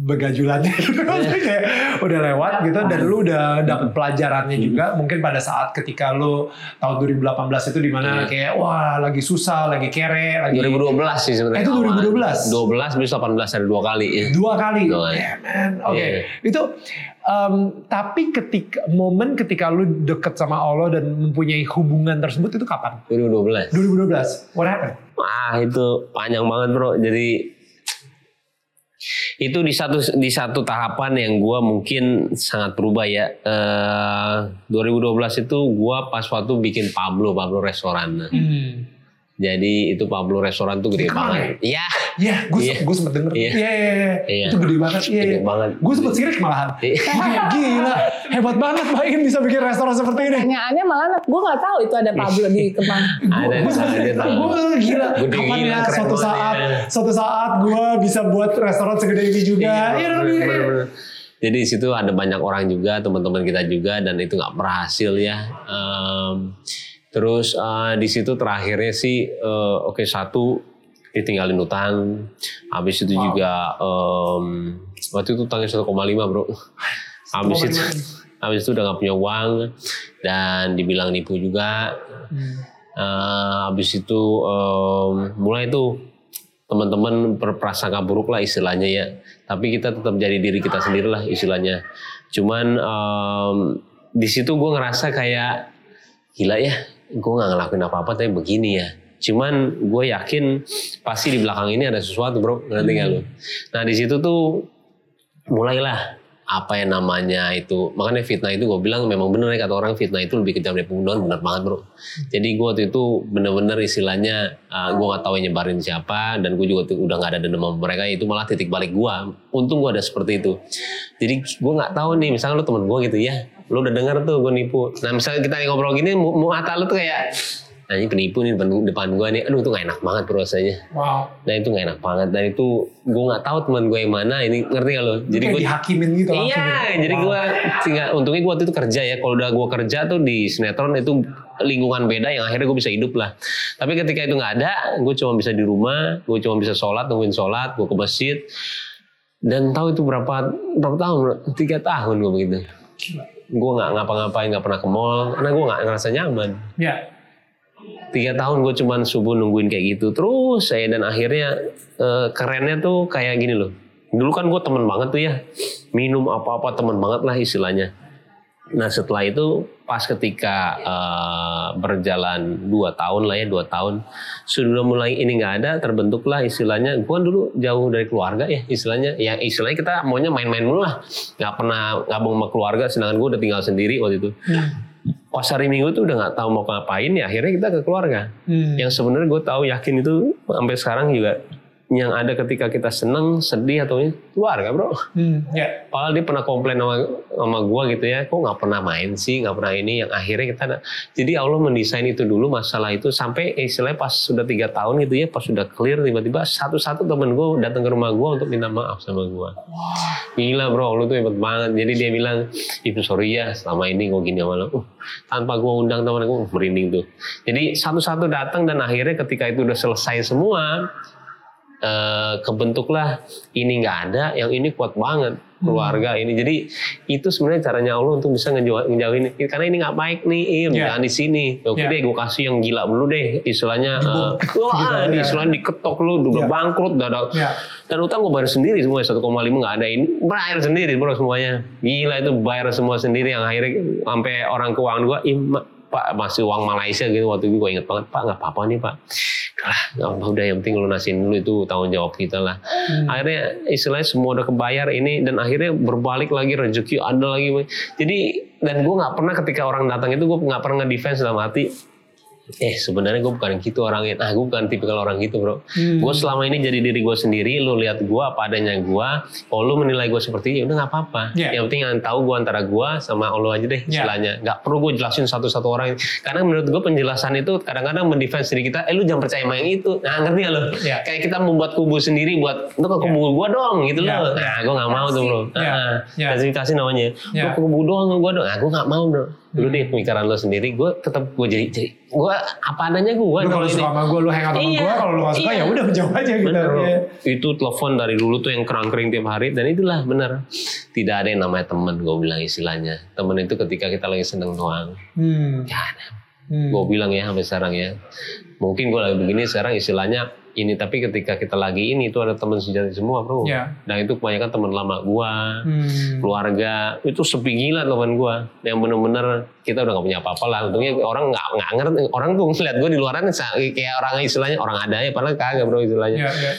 begajulannya (laughs) kayak udah lewat gitu dan lu udah dapet pelajarannya juga mungkin pada saat ketika lu tahun 2018 itu di mana
Iya.
kayak wah lagi susah lagi kere lagi
2012 sih sebenarnya.
Eh, itu 2012?
12 bis 18 ada dua kali. ya.
dua kali.
Dua kali.
Yeah, man. Oke.
Iya.
Itu um, tapi ketika momen ketika lu deket sama Allah dan mempunyai hubungan tersebut itu kapan?
2012.
2012. What happened?
Wah itu panjang banget bro. Jadi itu di satu di satu tahapan yang gua mungkin sangat berubah ya. Eh 2012 itu gua pas waktu bikin Pablo Pablo restoran.
Hmm.
Jadi itu Pablo restoran tuh gede banget. Iya.
Iya, gue
Iya.
gue sempet denger.
Iya.
Iya, iya, iya.
Iya.
Itu gede banget. Iya,
Gede
iya.
banget.
Gue sempet sirik malahan.
Iya. (laughs)
Gila, hebat banget Baim bisa bikin restoran seperti ini.
Pertanyaannya malah gue nggak tahu itu ada Pablo di Kemang. (laughs)
Ada
Gue sempet
ada tahu.
gue gila.
Gede
Kapan
gila,
ya
keren
suatu saat,
ya.
suatu saat gue bisa buat restoran segede ini juga. Iya, iya, iya.
bener. Jadi di situ ada banyak orang juga, teman-teman kita juga, dan itu nggak berhasil ya. Em, terus eh, di situ terakhirnya sih, eh, oke satu ditinggalin utang, habis itu
Wow.
juga em, waktu itu utangnya 1,5 bro. Habis itu, habis itu udah nggak punya uang dan dibilang nipu juga.
Hmm.
Eh, habis itu em, mulai tuh teman-teman berprasangka buruk lah istilahnya ya. Tapi kita tetap jadi diri kita sendiri lah istilahnya. Cuman em, di situ gue ngerasa kayak gila ya, gue nggak ngelakuin apa-apa tapi begini ya. Cuman gue yakin pasti di belakang ini ada sesuatu bro, ngerti nggak lu? Nah di situ tuh mulailah apa yang namanya itu. Makanya fitnah itu gue bilang memang bener ya kata orang fitnah itu lebih kejam dari pembunuhan bener banget bro. Jadi gue waktu itu bener-bener istilahnya uh, gue nggak tahu yang nyebarin siapa dan gue juga tuh udah nggak ada dendam sama mereka itu malah titik balik gue untung gue ada seperti itu. Jadi gue nggak tahu nih misalnya lu temen gue gitu ya lu udah denger tuh gue nipu nah misalnya kita ngobrol gini mu- mu mata lu tuh kayak nah ini penipu nih depan, depan gue nih aduh itu gak enak banget rasanya
Wow.
nah itu gak enak banget dan itu gue nggak tahu teman gue yang mana ini ngerti gak lo jadi gue
dihakimin gitu langsung.
Iya,
gitu.
jadi gue tinggal untungnya gue waktu itu kerja ya. Kalau udah gue kerja tuh di sinetron itu lingkungan beda yang akhirnya gue bisa hidup lah. Tapi ketika itu nggak ada, gue cuma bisa di rumah, gue cuma bisa sholat, nungguin sholat, gue ke masjid. Dan tahu itu berapa berapa tahun? Tiga tahun gue begitu.
Gila.
Gue nggak ngapa-ngapain, nggak pernah ke mall, karena gue nggak ngerasa nyaman.
Ya.
Tiga tahun gue cuman subuh nungguin kayak gitu terus saya dan akhirnya eh, kerennya tuh kayak gini loh. Dulu kan gue temen banget tuh ya minum apa-apa temen banget lah istilahnya. Nah setelah itu pas ketika eh, berjalan dua tahun lah ya dua tahun sudah mulai ini nggak ada terbentuklah istilahnya gue dulu jauh dari keluarga ya istilahnya ya istilahnya kita maunya main-main mulu lah. Nggak pernah gabung sama keluarga sedangkan gue udah tinggal sendiri waktu itu. Pas hari minggu tuh udah nggak tahu mau ngapain ya akhirnya kita ke keluarga.
Hmm.
yang sebenarnya gue tahu yakin itu sampai sekarang juga yang ada ketika kita seneng sedih atau ini keluarga bro
Hmm. Ya.
Padahal dia pernah komplain sama sama gue gitu ya, kok nggak pernah main sih, nggak pernah ini. Yang akhirnya kita, jadi Allah mendesain itu dulu masalah itu sampai istilahnya pas sudah tiga tahun gitu ya, pas sudah clear tiba-tiba satu-satu temen gue datang ke rumah gue untuk minta maaf sama gue. Gila bro, lu tuh hebat banget. Jadi dia bilang, ibu sorry ya selama ini gue gini sama lu. Uh, tanpa gue undang temen gue, uh, merinding tuh. Jadi satu-satu datang dan akhirnya ketika itu udah selesai semua, eh, kebentuklah ini nggak ada, yang ini kuat banget keluarga ini. Jadi itu sebenarnya caranya Allah untuk bisa ngejau- ngejauhin karena ini nggak baik nih, Im,
Iya.
jangan di sini. Oke
Iya.
deh, gue kasih yang gila dulu deh, istilahnya. eh, (laughs) wah,
Gitu,
di
iya.
istilahnya diketok lu, udah
Iya.
bangkrut, udah ada
Iya.
dan utang gue bayar sendiri semua 1,5 nggak ada ini bayar sendiri bro semuanya gila itu bayar semua sendiri yang akhirnya sampai orang keuangan gue im pak masih uang Malaysia gitu waktu itu gue inget banget pak nggak apa-apa nih pak. Lah nggak apa udah yang penting lunasin dulu itu tanggung jawab kita lah. Akhirnya istilahnya semua udah kebayar ini dan akhirnya berbalik lagi rezeki ada lagi jadi dan gue nggak pernah ketika orang datang itu gue nggak pernah nge-defense dalam hati eh sebenarnya gue bukan gitu orangnya. Ah gue bukan tipikal orang gitu bro. Gue selama ini jadi diri gue sendiri lu lihat gue apa adanya gue kalau lu menilai gue seperti ini ya udah nggak apa-apa.
Iya.
yang penting yang tahu gue antara gue sama Allah aja deh
Iya.
istilahnya. Nggak perlu gue jelasin satu-satu orang. Karena menurut gue penjelasan itu kadang-kadang mendefense diri kita eh lu jangan percaya sama yang itu. Nah ngerti gak lo
Iya.
kayak kita membuat kubu sendiri buat lu ke kubu gue dong gitu
Iya.
loh. Nah gue nggak mau tuh bro.
Iya.
nah,
Iya.
klasifikasi namanya. Lu ke kubu doang gue dong. Nah gue nggak mau bro lu deh pemikiran lo sendiri gue tetap gue jadi jadi gue apa adanya gue
Lu kalau suka sama gue, lu hangout sama
Iya.
gue, kalau lu gak suka
Iya.
ya udah jauh aja gitu.
Bener. Itu telepon dari dulu tuh yang kerang-kering tiap hari dan itulah bener. Tidak ada yang namanya temen gue bilang istilahnya. Temen itu ketika kita lagi seneng doang.
Hmm.
Ada.
Hmm.
Gue bilang ya sampai sekarang ya. Mungkin gue lagi begini sekarang istilahnya ini tapi ketika kita lagi ini itu ada teman sejati semua bro.
Iya.
Dan itu kebanyakan teman lama gue.
Hmm.
keluarga itu sepi gila teman gue yang bener-bener kita udah gak punya apa-apa lah untungnya orang nggak nggak ngerti orang tuh ngeliat gue di luaran kayak orang istilahnya orang ada ya padahal kagak bro istilahnya
Iya, iya.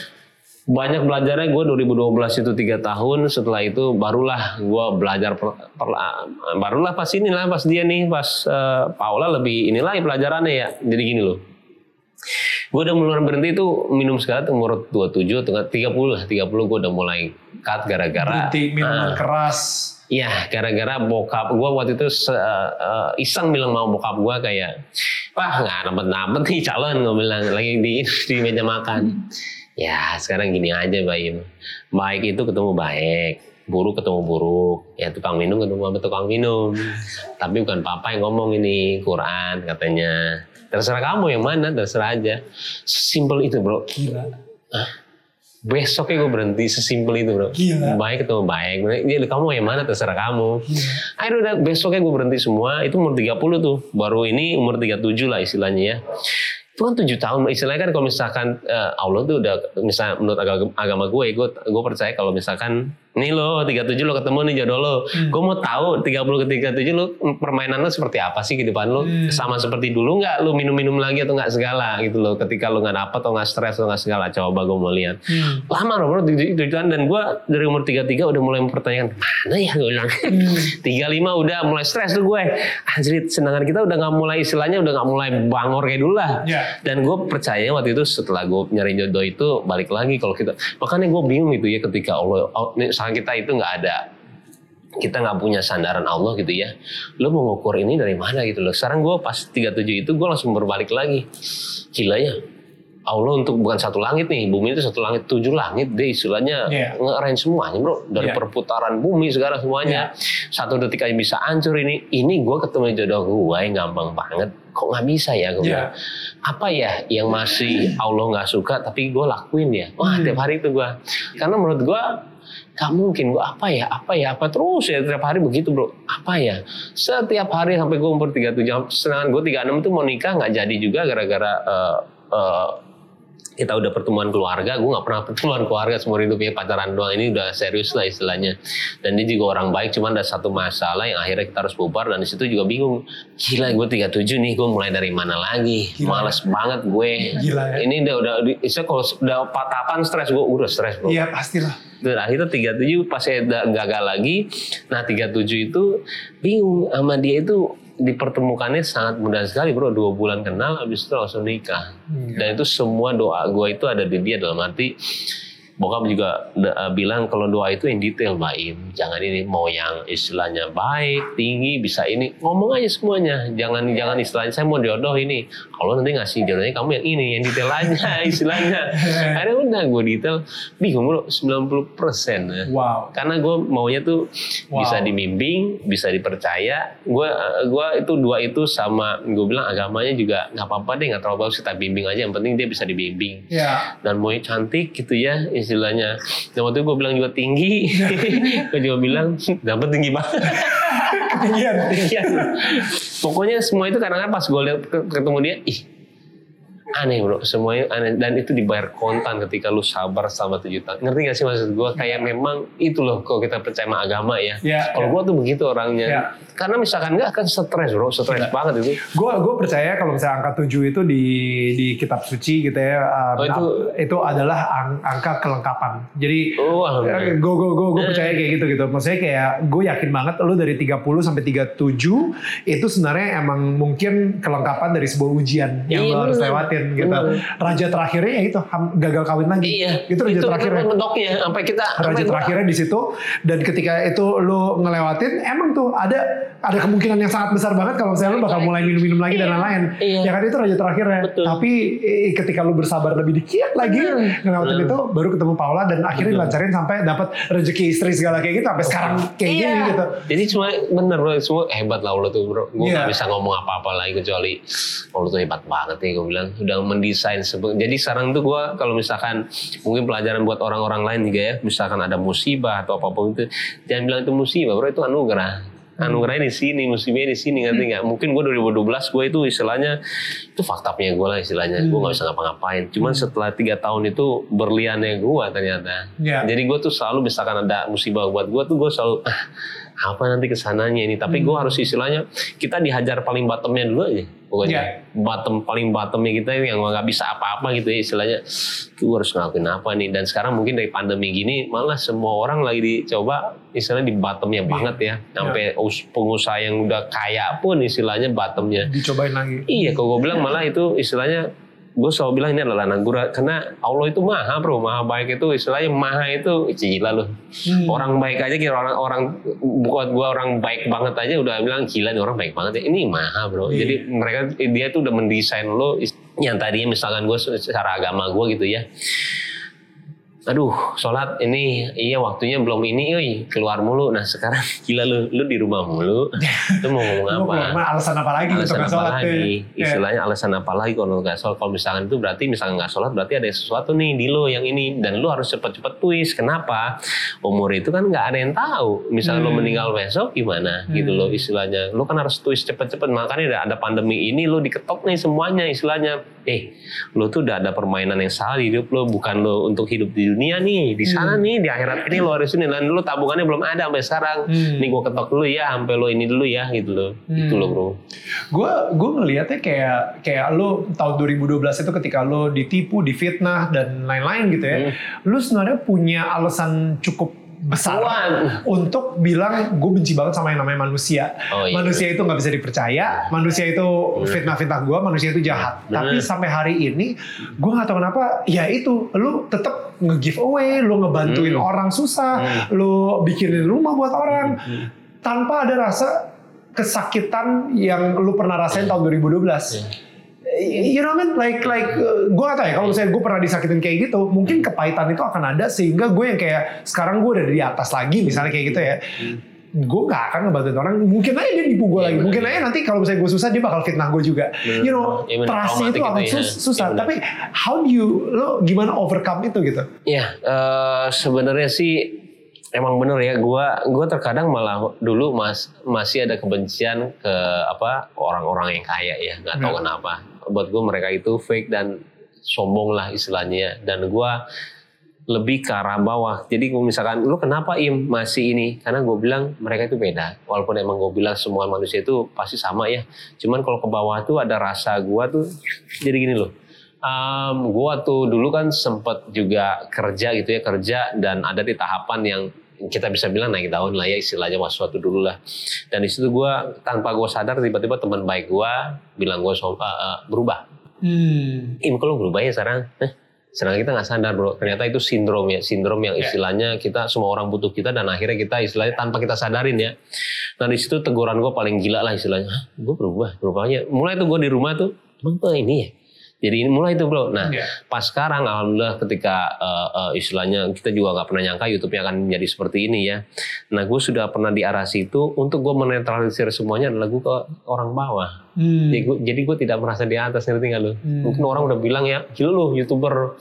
banyak belajarnya gue 2012 itu tiga tahun setelah itu barulah gue belajar per, per- barulah pas ini lah pas dia nih pas eh, Paula lebih inilah pelajarannya ya jadi gini loh gue udah mulai berhenti itu minum sekarang umur 27 atau 30 lah 30 gue udah mulai cut gara-gara
Berhenti minuman
Ah.
keras.
Iya, gara-gara bokap gue waktu itu se- eh, iseng bilang mau bokap gue kayak, wah nggak dapet dapet nih calon gue bilang lagi di di meja makan. Ya sekarang gini aja Baim, baik itu ketemu baik, buruk ketemu buruk, ya tukang minum ketemu sama tukang minum. Tapi bukan papa yang ngomong ini Quran katanya. Terserah kamu yang mana, terserah aja. Sesimpel itu bro.
Gila.
Besoknya gue berhenti sesimpel itu bro.
Gila.
Baik ketemu baik. Ya, kamu yang mana terserah kamu.
Gila.
Akhirnya udah besoknya gue berhenti semua. Itu umur 30 tuh. Baru ini umur 37 lah istilahnya ya. Itu kan 7 tahun. Istilahnya kan kalau misalkan eh, Allah tuh udah misalnya menurut agama, agama gue, gue gue percaya kalau misalkan nih lo 37 lo ketemu nih jodoh lo. Gue mau tahu 30 ke 37 lo permainan lo seperti apa sih ke depan lo?
Hmm.
Sama seperti dulu nggak lo minum-minum lagi atau nggak segala gitu loh. Ketika lo nggak dapet atau nggak stres atau nggak segala. Coba gue mau lihat
Hmm.
lama bro tujuan dan gue dari umur 33 udah mulai mempertanyakan mana ya gue bilang
Hmm. (laughs)
35 udah mulai stres tuh gue anjir senangan kita udah nggak mulai istilahnya udah nggak mulai bangor kayak dulu lah
Ya.
dan gue percaya waktu itu setelah gue nyari jodoh itu balik lagi kalau kita makanya gue bingung gitu ya ketika Allah kita itu nggak ada. Kita nggak punya sandaran Allah gitu ya. Lo mau ngukur ini dari mana gitu loh. Sekarang gue pas 37 itu gue langsung berbalik lagi. Gila ya. Allah untuk bukan satu langit nih bumi itu satu langit tujuh langit deh istilahnya.
Iya.
nge-arrange semuanya bro. Dari
Iya.
perputaran bumi segala semuanya. Satu detik aja bisa hancur ini. Ini gue ketemu jodoh gue yang gampang banget. Kok nggak bisa ya gue bilang. Apa ya yang masih Allah nggak suka tapi gue lakuin ya? Wah
Hmm.
tiap hari itu gue karena menurut gue Gak mungkin gue apa ya apa ya apa terus ya tiap hari begitu bro. Apa ya setiap hari sampai gue umur 37 sedangkan gue 36 itu mau nikah nggak jadi juga gara-gara eh, eh, kita udah pertemuan keluarga, gue nggak pernah pertemuan keluarga seumur hidup ya pacaran doang ini udah serius lah istilahnya. Dan dia juga orang baik, cuman ada satu masalah yang akhirnya kita harus bubar dan di situ juga bingung. Gila gue 37 nih, gue mulai dari mana lagi?
Gila.
Males banget gue.
Gila ya.
Ini udah udah, kalau udah patapan stres gue udah stres bro.
Iya pastilah.
Dan akhirnya 37 pas saya gagal lagi. Nah 37 itu bingung sama dia itu dipertemukannya sangat mudah sekali bro. Dua bulan kenal habis itu langsung nikah.
Hmm.
Dan itu semua doa gue itu ada di dia dalam arti bokap juga uh, bilang kalau doa itu yang detail Mbak Im jangan ini mau yang istilahnya baik tinggi bisa ini. Ngomong aja semuanya. Jangan jangan istilahnya saya mau jodoh ini. Kalau nanti ngasih jodohnya kamu yang ini yang detail aja (laughs) istilahnya. Akhirnya udah gue detail bingung lu 90 persen
Wow.
karena gue maunya tuh
Wow.
bisa dibimbing bisa dipercaya. Gue gua itu dua itu sama gue bilang agamanya juga nggak apa-apa deh nggak terlalu bagus kita bimbing aja. Yang penting dia bisa dibimbing.
Ya.
dan mau cantik gitu ya istilahnya. Dan waktu itu gue bilang juga tinggi, (laughs) gue juga bilang dapat tinggi banget.
Ketinggian.
Ketinggian. Pokoknya semua itu kadang-kadang pas gue lihat ketemu dia, ih aneh bro, semuanya aneh dan itu dibayar kontan ketika lu sabar selama tujuh tahun. Ngerti gak sih maksud gue? Kayak memang itu loh kalau kita percaya sama agama ya.
Ya,
kalau
ya.
gue tuh begitu orangnya.
Ya.
Karena misalkan enggak akan stres bro, stres banget itu.
Gue gue percaya kalau misalnya angka 7 itu di di kitab suci gitu ya um,
Oh, itu-
itu adalah ang- angka kelengkapan. Jadi
Oh, alhamdulillah.
gue gue gue percaya kayak gitu gitu. Maksudnya kayak gue yakin banget lu dari 30 sampai 37 itu sebenarnya emang mungkin kelengkapan dari sebuah ujian yang
Iya,
lo harus
bener.
Lewatin gitu.
Bener.
Raja terakhirnya ya itu gagal kawin lagi.
Iya,
Itu raja terakhirnya.
mentoknya sampai kita
raja
sampai
terakhirnya di situ dan ketika itu lo ngelewatin emang tuh ada ada kemungkinan yang sangat besar banget kalau misalnya lo bakal mulai minum-minum lagi dan lain-lain
Iya.
ya kan itu raja terakhirnya
Betul.
tapi eh, ketika lo bersabar lebih dikit lagi ngelewatin itu baru ketemu Paula dan akhirnya dilancarin sampai dapat rezeki istri segala kayak gitu sampai sekarang kayak
Iya.
gini gitu
Jadi semua bener bro, semua hebat lah Allah tuh bro. Gue
Iya.
gak bisa ngomong apa-apa lagi kecuali Allah tuh hebat banget nih gue bilang. Udah mendesain. Jadi sekarang tuh gue kalau misalkan mungkin pelajaran buat orang-orang lain juga ya. Misalkan ada musibah atau apa pun itu. Jangan bilang itu musibah bro, itu anugerah. Anugerahnya di sini, musibahnya di sini ngerti nggak? Mungkin gue 2012 gue itu istilahnya itu faktanya gue lah istilahnya. Gue nggak bisa ngapa-ngapain. Cuman setelah tiga tahun itu berliannya gue ternyata.
Iya.
Jadi gue tuh selalu misalkan ada musibah buat gue tuh gue selalu ah, apa nanti ke sananya ini. Tapi gue harus istilahnya kita dihajar paling bottomnya dulu aja. Pokoknya
Iya.
bottom paling bottomnya kita yang nggak bisa apa-apa gitu ya istilahnya. Gue harus ngelakuin apa nih. Dan sekarang mungkin dari pandemi gini malah semua orang lagi dicoba istilahnya di bottomnya banget ya. Sampai us- pengusaha yang udah kaya pun istilahnya bottomnya.
dicobain lagi
Iya, kalau gue bilang malah itu istilahnya gue selalu bilang ini adalah anugerah karena Allah itu maha bro, maha baik itu istilahnya maha itu gila loh.
Hmm.
Orang baik aja kira orang orang buat gue orang baik banget aja udah bilang gila nih orang baik banget ya. Ini maha bro.
Iya.
Jadi mereka dia tuh udah mendesain lo yang tadinya misalkan gue secara agama gue gitu ya. Aduh, sholat ini iya waktunya belum ini, oi keluar mulu. Nah sekarang (laughs) gila lu, lu di rumah mulu, (laughs) lu mau ngomong apa?
alasan apa lagi untuk
alasan apa
sholat
lagi?
Iya.
istilahnya alasan apa lagi kalau nggak sholat? Kalau misalkan itu berarti misalkan nggak sholat berarti ada sesuatu nih di lo yang ini. Dan lo harus cepet-cepet twist. Kenapa? Umur itu kan nggak ada yang tahu. Misalnya lo
Hmm.
meninggal besok gimana? Gitu lo istilahnya. Lo kan harus twist cepet-cepet. Makanya udah ada pandemi ini lo diketok nih semuanya istilahnya eh lo tuh udah ada permainan yang salah di hidup lo. Bukan lo untuk hidup di dunia nih di sana nih di akhirat ini lo harus ini. Dan lo tabungannya belum ada sampai sekarang.
Hmm.
nih gue ketok dulu ya sampai lo ini dulu ya gitu lo. Itu
Hmm.
lo bro.
Gue gue ngelihatnya kayak kayak lo tahun 2012 itu ketika lo ditipu, difitnah dan lain-lain gitu ya, lo sebenarnya punya alasan cukup besar
Kuat.
untuk bilang gue benci banget sama yang namanya manusia.
Oh, iya.
Manusia itu nggak bisa dipercaya, manusia itu fitnah-fitnah gue, manusia itu jahat.
Bener.
Tapi sampai hari ini gue nggak tahu kenapa, ya itu lo tetap nge-giveaway, lo ngebantuin
Hmm.
orang susah, lo bikinin rumah buat orang
Hmm.
tanpa ada rasa kesakitan yang lu pernah rasain tahun 2012. You know what I mean? Like, like, gue gak tau ya, kalau misalnya gue pernah disakitin kayak gitu, mungkin kepahitan itu akan ada sehingga gue yang kayak, sekarang gue udah di atas lagi misalnya kayak gitu ya. Gue gak akan ngebantuin orang, mungkin aja dia nipu gue lagi,
bener.
mungkin aja nanti kalau misalnya gue susah dia bakal fitnah gue juga. You know,
Iya, bener.
trust itu akan
itu ya.
sus- susah.
Iya, bener.
Tapi how do you, lo gimana overcome itu gitu?
Ya, eh, sebenarnya sih emang bener ya. Gua gua terkadang malah dulu mas masih ada kebencian ke apa orang-orang yang kaya ya. Nggak tahu
Hmm.
kenapa. Buat gue mereka itu fake dan sombong lah istilahnya. Dan gua lebih ke arah bawah. Jadi kalau misalkan lu kenapa im masih ini? Karena gue bilang mereka itu beda. Walaupun emang gue bilang semua manusia itu pasti sama ya. Cuman kalau ke bawah tuh ada rasa gua tuh jadi gini loh. Um, gua tuh dulu kan sempet juga kerja gitu ya kerja dan ada di tahapan yang kita bisa bilang naik daun lah ya istilahnya waktu dulu lah dan di situ gua tanpa gua sadar tiba-tiba teman baik gua bilang gua so, uh, uh, berubah
Hmm.
Im kalau berubah ya sekarang Hah? Sedangkan kita nggak sadar bro, ternyata itu sindrom ya, sindrom yang
Ya.
istilahnya kita semua orang butuh kita dan akhirnya kita istilahnya tanpa kita sadarin ya. Nah di situ teguran gue paling gila lah istilahnya, gue berubah, berubahnya. Mulai tuh gue di rumah tuh, emang tuh ini ya. Jadi ini mulai itu bro. Nah
Ya.
pas sekarang alhamdulillah ketika eh, eh, istilahnya kita juga nggak pernah nyangka YouTube-nya akan menjadi seperti ini ya. Nah gue sudah pernah di arah situ untuk gue menetralisir semuanya adalah gue ke orang bawah.
Hmm.
Jadi gue, jadi gue tidak merasa di atas ngerti nggak lu?
Hmm.
Mungkin orang udah bilang ya, gila lu youtuber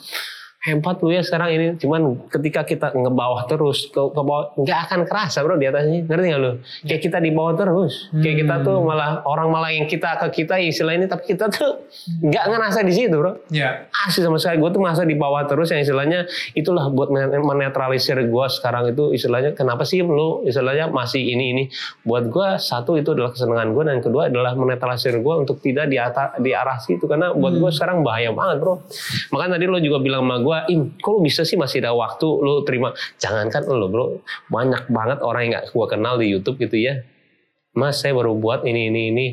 hebat lu ya sekarang ini. Cuman ketika kita ngebawah terus ke, ke bawah nggak akan kerasa bro di atasnya, ngerti nggak lu? Kayak kita di bawah terus, kayak kita tuh
Hmm.
malah orang malah yang kita ke kita istilah ini, tapi kita tuh nggak ngerasa di situ bro.
Ya.
Asli sama sekali gue tuh merasa di bawah terus yang istilahnya itulah buat men- menetralisir gue sekarang itu istilahnya kenapa sih lu istilahnya masih ini ini buat gue satu itu adalah kesenangan gue dan kedua adalah menetralisir gue untuk tidak di atas di arah situ karena buat gue sekarang bahaya banget bro makanya tadi lo juga bilang sama gue im kok bisa sih masih ada waktu lu terima? Jangankan lo bro. Banyak banget orang yang gak gue kenal di YouTube gitu ya Mas saya baru buat ini ini ini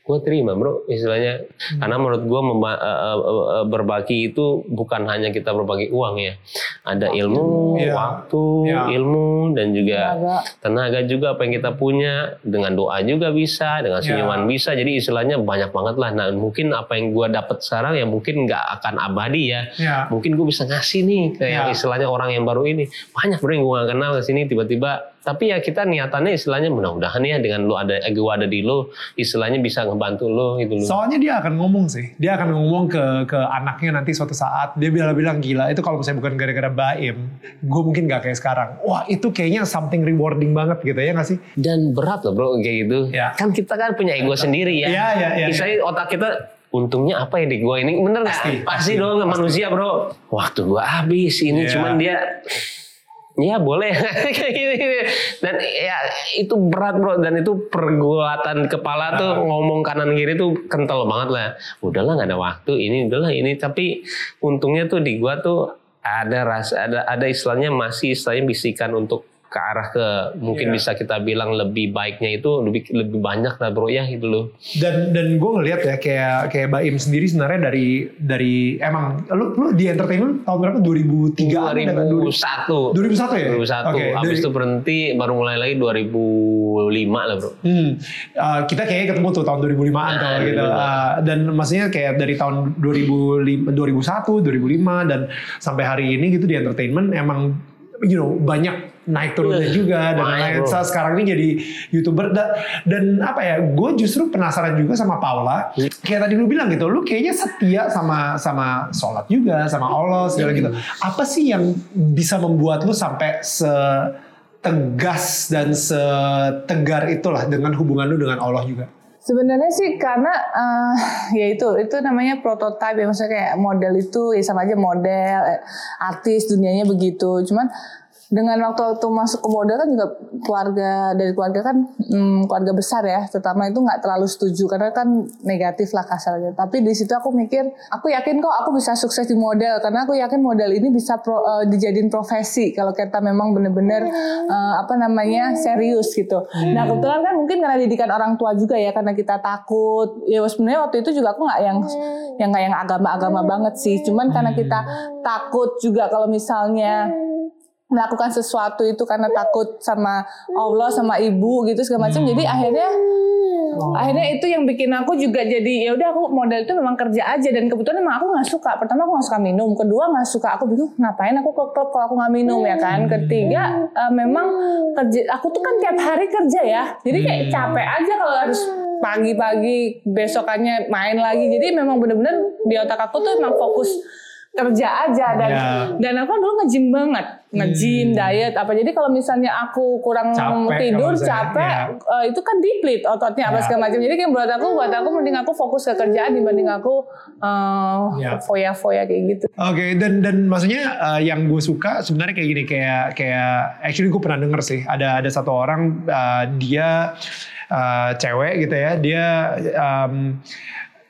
gue terima bro istilahnya karena menurut gue memba- eh, eh, eh, berbagi itu bukan hanya kita berbagi uang ya ada ilmu
Iya.
waktu
Iya.
ilmu dan juga
Tenaga.
tenaga juga apa yang kita punya dengan doa juga bisa dengan
Iya.
senyuman bisa jadi istilahnya banyak banget lah nah mungkin apa yang gue dapat sekarang ya mungkin nggak akan abadi ya
Ya.
mungkin gue bisa ngasih nih ke yang
Ya.
istilahnya orang yang baru ini banyak bro yang gue gak kenal ke sini tiba-tiba tapi ya kita niatannya istilahnya mudah-mudahan ya dengan lu ada gue ada di lu istilahnya bisa ngebantu lu gitu loh
Soalnya dia akan ngomong sih. Dia akan ngomong ke ke anaknya nanti suatu saat. Dia bilang-bilang gila. Itu kalau misalnya bukan gara-gara Baim, gue mungkin gak kayak sekarang. Wah itu kayaknya something rewarding banget gitu ya gak sih?
dan berat loh bro kayak gitu
Ya.
kan kita kan punya ego sendiri ya
Iya, iya, iya,
Istilahnya otak kita untungnya apa ya di gua ini bener?
Pasti,
pasti,
pasti,
dong manusia bro waktu gua habis ini
Iya.
cuman dia ya boleh. (laughs) Dan ya itu berat bro. Dan itu pergulatan kepala tuh ngomong kanan kiri tuh kental banget lah. Udahlah nggak ada waktu. Ini udahlah ini. Tapi untungnya tuh di gua tuh ada rasa ada ada istilahnya masih istilahnya bisikan untuk ke arah ke mungkin
Iya.
bisa kita bilang lebih baiknya itu lebih lebih banyak lah bro ya gitu loh
Dan dan gue ngeliat ya kayak kayak Baim sendiri sebenarnya dari dari emang lu lu di entertainment tahun berapa 2003 apa dengan
2001
2001 ya?
2001
Oke,
habis itu berhenti baru mulai lagi 2005 lah bro
Hmm, uh, kita kayaknya ketemu tuh tahun 2005-an
Nah,
kalau gitu.
2005.
Uh, dan maksudnya kayak dari tahun 2005, 2001, 2005 dan sampai hari ini gitu di entertainment emang you know banyak naik turunnya
Eh,
juga dan
banyak,
lain
bro.
Sa- sekarang ini jadi youtuber. Da- dan apa ya gue justru penasaran juga sama Paula.
Hmm.
kayak tadi lu bilang gitu lu kayaknya setia sama sama sholat juga sama Allah segala gitu. Apa sih yang bisa membuat lu sampai se tegas dan setegar itulah dengan hubungan lu dengan Allah juga?
Sebenarnya sih karena eh, ya itu itu namanya prototype ya. Maksudnya kayak model itu ya sama aja model eh, artis dunianya begitu. Cuman dengan waktu-waktu masuk ke model kan juga keluarga dari keluarga kan hmm, keluarga besar ya. Terutama itu nggak terlalu setuju karena kan negatif lah kasarnya. Tapi di situ aku mikir aku yakin kok aku bisa sukses di model. Karena aku yakin model ini bisa pro, eh, dijadiin profesi kalau kita memang bener-bener eh, apa namanya serius gitu. Nah kebetulan kan mungkin karena didikan orang tua juga ya karena kita takut. Ya sebenarnya waktu itu juga aku nggak yang yang nggak yang agama-agama banget sih. Cuman karena kita takut juga kalau misalnya melakukan sesuatu itu karena takut sama Allah sama ibu gitu segala macam. Jadi akhirnya akhirnya itu yang bikin aku juga jadi ya udah aku model itu memang kerja aja. Dan kebetulan emang aku nggak suka. Pertama aku nggak suka minum kedua nggak suka. Aku bingung ngapain aku ke klub kalau aku nggak minum ya kan? Ketiga eh, memang kerja aku tuh kan tiap hari kerja ya. Jadi kayak capek aja kalau harus pagi-pagi besokannya main lagi. Jadi memang bener-bener di otak aku tuh emang fokus kerja aja. Dan
Ya.
dan aku dulu nge-gym banget nge-gym diet apa jadi kalau misalnya aku kurang
Capek
tidur capek
ya.
itu kan diplit ototnya apa
Ya.
segala macam jadi kayak buat aku buat aku mending aku fokus ke kerjaan dibanding aku eh,
Ya.
foya-foya kayak gitu
Oke dan dan maksudnya uh, yang gue suka sebenarnya kayak gini kayak kayak actually gue pernah denger sih ada ada satu orang uh, dia uh, cewek gitu ya dia um,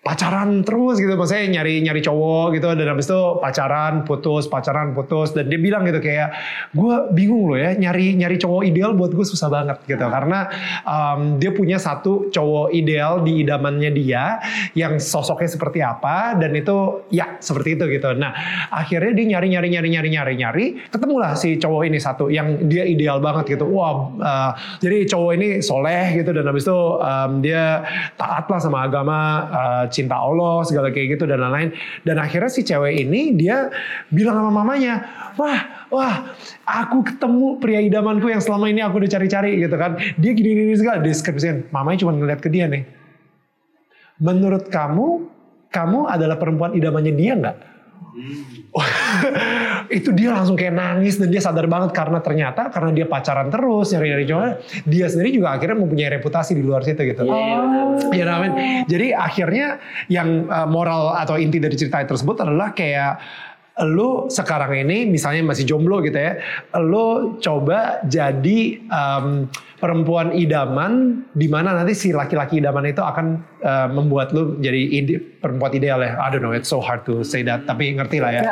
pacaran terus gitu. Maksudnya nyari nyari cowok gitu. Dan habis itu pacaran putus pacaran putus. Dan dia bilang gitu kayak gue bingung loh ya nyari nyari cowok ideal buat gue susah banget gitu. Karena um, dia punya satu cowok ideal di idamannya dia yang sosoknya seperti apa. Dan itu ya seperti itu gitu. Nah akhirnya dia nyari nyari nyari nyari nyari nyari ketemulah si cowok ini satu yang dia ideal banget gitu. Wah uh, jadi cowok ini soleh gitu. Dan habis itu um, dia taat lah sama agama uh, cinta Allah segala kayak gitu dan lain-lain. Dan akhirnya si cewek ini dia bilang sama mamanya wah wah aku ketemu pria idamanku yang selama ini aku udah cari-cari gitu kan. Dia gini-gini segala. Deskripsiin mamanya cuma ngeliat ke dia nih. Menurut kamu kamu adalah perempuan idamannya dia nggak (laughs) itu dia langsung kayak nangis dan dia sadar banget karena ternyata karena dia pacaran terus nyari-nyari cowok dia sendiri juga akhirnya mempunyai reputasi di luar situ gitu. Ya amin. Jadi akhirnya yang uh, moral atau inti dari cerita tersebut adalah kayak lu sekarang ini misalnya masih jomblo gitu ya, lu coba jadi um, perempuan idaman di mana nanti si laki-laki idaman itu akan uh, membuat lu jadi ide, perempuan ideal ya. I don't know, it's so hard to say that, tapi ngerti lah ya.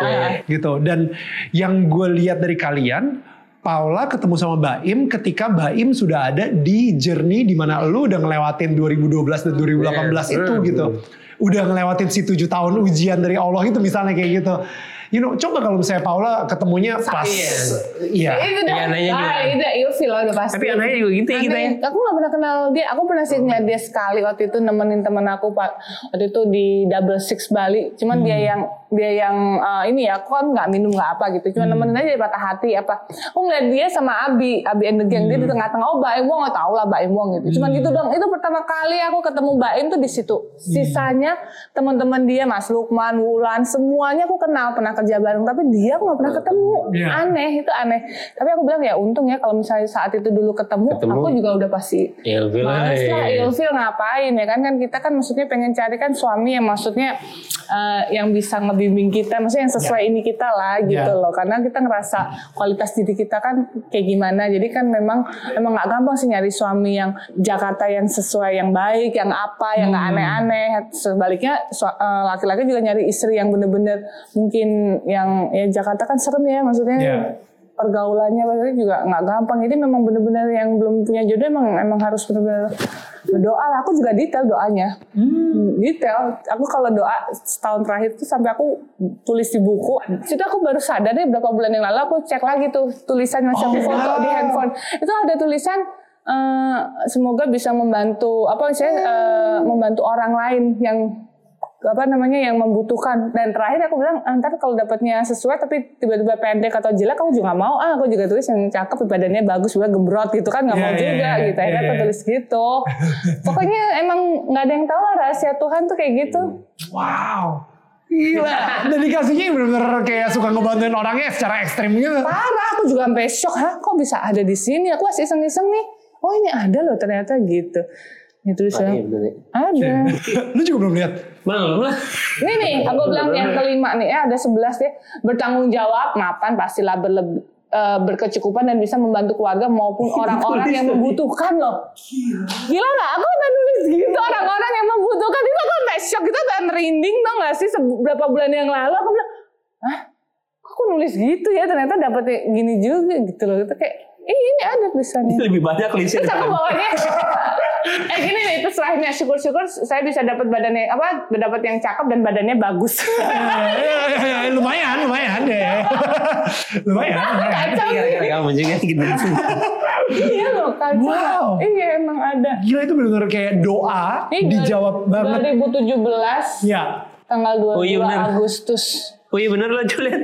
Gitu. Dan yang gue lihat dari kalian, Paula ketemu sama Baim ketika Baim sudah ada di journey di mana lu udah ngelewatin 2012 dan 2018 itu gitu. Udah ngelewatin si tujuh tahun ujian dari Allah itu misalnya kayak gitu. You know, coba kalau misalnya Paula ketemunya pas, iya.
Itu udah,
Iya, anehnya juga.
ah, itu ilfil lah udah pasti.
Tapi anaknya juga gitu ya kita ya.
Aku gak pernah kenal dia. Aku pernah sih ngeliat dia sekali waktu itu nemenin temen aku pak. Waktu itu di Double Six Bali. Cuman dia yang dia yang uh, ini ya. Aku kan nggak minum nggak apa gitu. Cuman nemenin aja patah hati apa. Aku ngeliat dia sama Abi, Abi and the Gang. Dia di tengah-tengah. Oh Baim Wong nggak tahu lah Baim Wong gitu. Cuman gitu dong. Itu pertama kali aku ketemu Baim tuh di situ. Sisanya teman-teman dia Mas Lukman, Wulan, semuanya aku kenal pernah kerja bareng. Tapi dia aku nggak pernah ketemu.
Iya.
Aneh itu aneh. Tapi aku bilang ya untung ya kalau misalnya saat itu dulu ketemu,
Ketemu.
aku juga udah pasti
Ilfil
lah
aja.
ilfil ngapain ya kan kan kita kan maksudnya pengen cari kan suami yang maksudnya eh, yang bisa ngebimbing kita maksudnya yang sesuai ini kita lah gitu
Ya.
loh karena kita ngerasa kualitas diri kita kan kayak gimana jadi kan memang memang nggak gampang sih nyari suami yang Jakarta yang sesuai yang baik yang apa yang nggak aneh-aneh sebaliknya eh, laki-laki juga nyari istri yang bener-bener mungkin yang ya Jakarta kan serem ya maksudnya
Ya.
pergaulannya maksudnya juga nggak gampang. Jadi memang benar-benar yang belum punya jodoh emang emang harus benar-benar berdoa lah. Aku juga detail doanya. Hmm, Detail. Aku kalau doa setahun terakhir tuh sampai aku tulis di buku. Situ aku baru sadar deh berapa bulan yang lalu aku cek lagi tuh tulisan aku
Oh,
foto
wow.
di handphone. Itu ada tulisan eh, semoga bisa membantu apa saya eh, membantu orang lain yang apa namanya yang membutuhkan. Dan terakhir aku bilang "Ah, ntar kalau dapatnya sesuai tapi tiba-tiba pendek atau jelek aku juga mau. Ah aku juga tulis yang cakep badannya bagus juga gembrot gitu kan nggak
Iya,
mau
iya,
juga
iya,
gitu. Akhirnya
iya,
aku
iya.
tulis gitu. Pokoknya emang nggak ada yang tahu lah rahasia Tuhan tuh kayak gitu.
Wow. Gila. Dedikasinya bener-bener kayak suka ngebantuin orangnya secara ekstrim gitu.
parah aku juga sampai shock. Hah kok bisa ada di sini? Aku masih iseng-iseng nih. Oh ini ada loh ternyata gitu ini tulisannya ada
Lu juga belum lihat?
Belum lah.
Ini nih, aku bilang yang kelima nih, ya ada 11 deh. Bertanggung jawab, mapan pastilah berlebih eh, berkecukupan dan bisa membantu keluarga maupun orang-orang yang membutuhkan loh. Gila nggak? Aku udah nulis gitu orang-orang yang membutuhkan itu aku sampai shock itu udah merinding tau gak sih beberapa bulan yang lalu aku bilang, hah? Kok aku nulis gitu ya ternyata dapet gini juga gitu loh. Itu kayak, eh ini ada tulisannya.
Lebih banyak klise.
Terus aku bawanya eh gini nih terus terakhirnya syukur-syukur saya bisa dapat badannya apa dapat yang cakep dan badannya bagus. (laughs)
Eh, lumayan, lumayan deh. lumayan. (laughs) lumayan.
Kacau
Gara-gara
nih.
kamu juga gitu.
Iya loh kacau.
Wow.
Iya emang ada.
Gila itu bener-bener kayak doa
Ini
dijawab banget.
2017
Ya.
tanggal 22
Oh iya benar.
Agustus.
Oh iya bener lah Julian.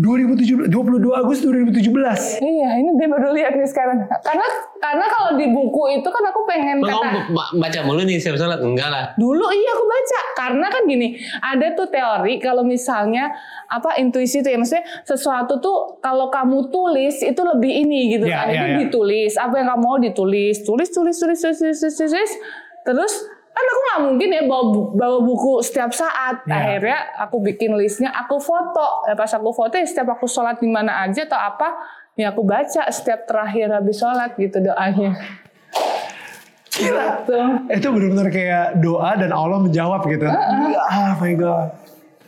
2017, 22 Agustus 2017.
Iya, ini dia baru lihat nih sekarang. Karena karena kalau di buku itu kan aku pengen
Kamu
kata
ba- baca mulu nih siap sholat? Enggak lah.
Dulu iya aku baca karena kan gini ada tuh teori kalau misalnya apa intuisi tuh ya maksudnya sesuatu tuh kalau kamu tulis itu lebih ini gitu
Ya,
kan
ya,
itu
ya.
ditulis apa yang kamu mau ditulis tulis tulis tulis tulis tulis tulis, tulis, tulis. terus kan aku nggak mungkin ya bawa, bu- bawa buku setiap saat
Ya.
akhirnya aku bikin listnya aku foto ya pas aku foto ya setiap aku sholat di mana aja atau apa ya aku baca setiap terakhir habis sholat gitu doanya
Gila.
Tuh.
Itu benar-benar kayak doa dan Allah menjawab gitu. Ah my god.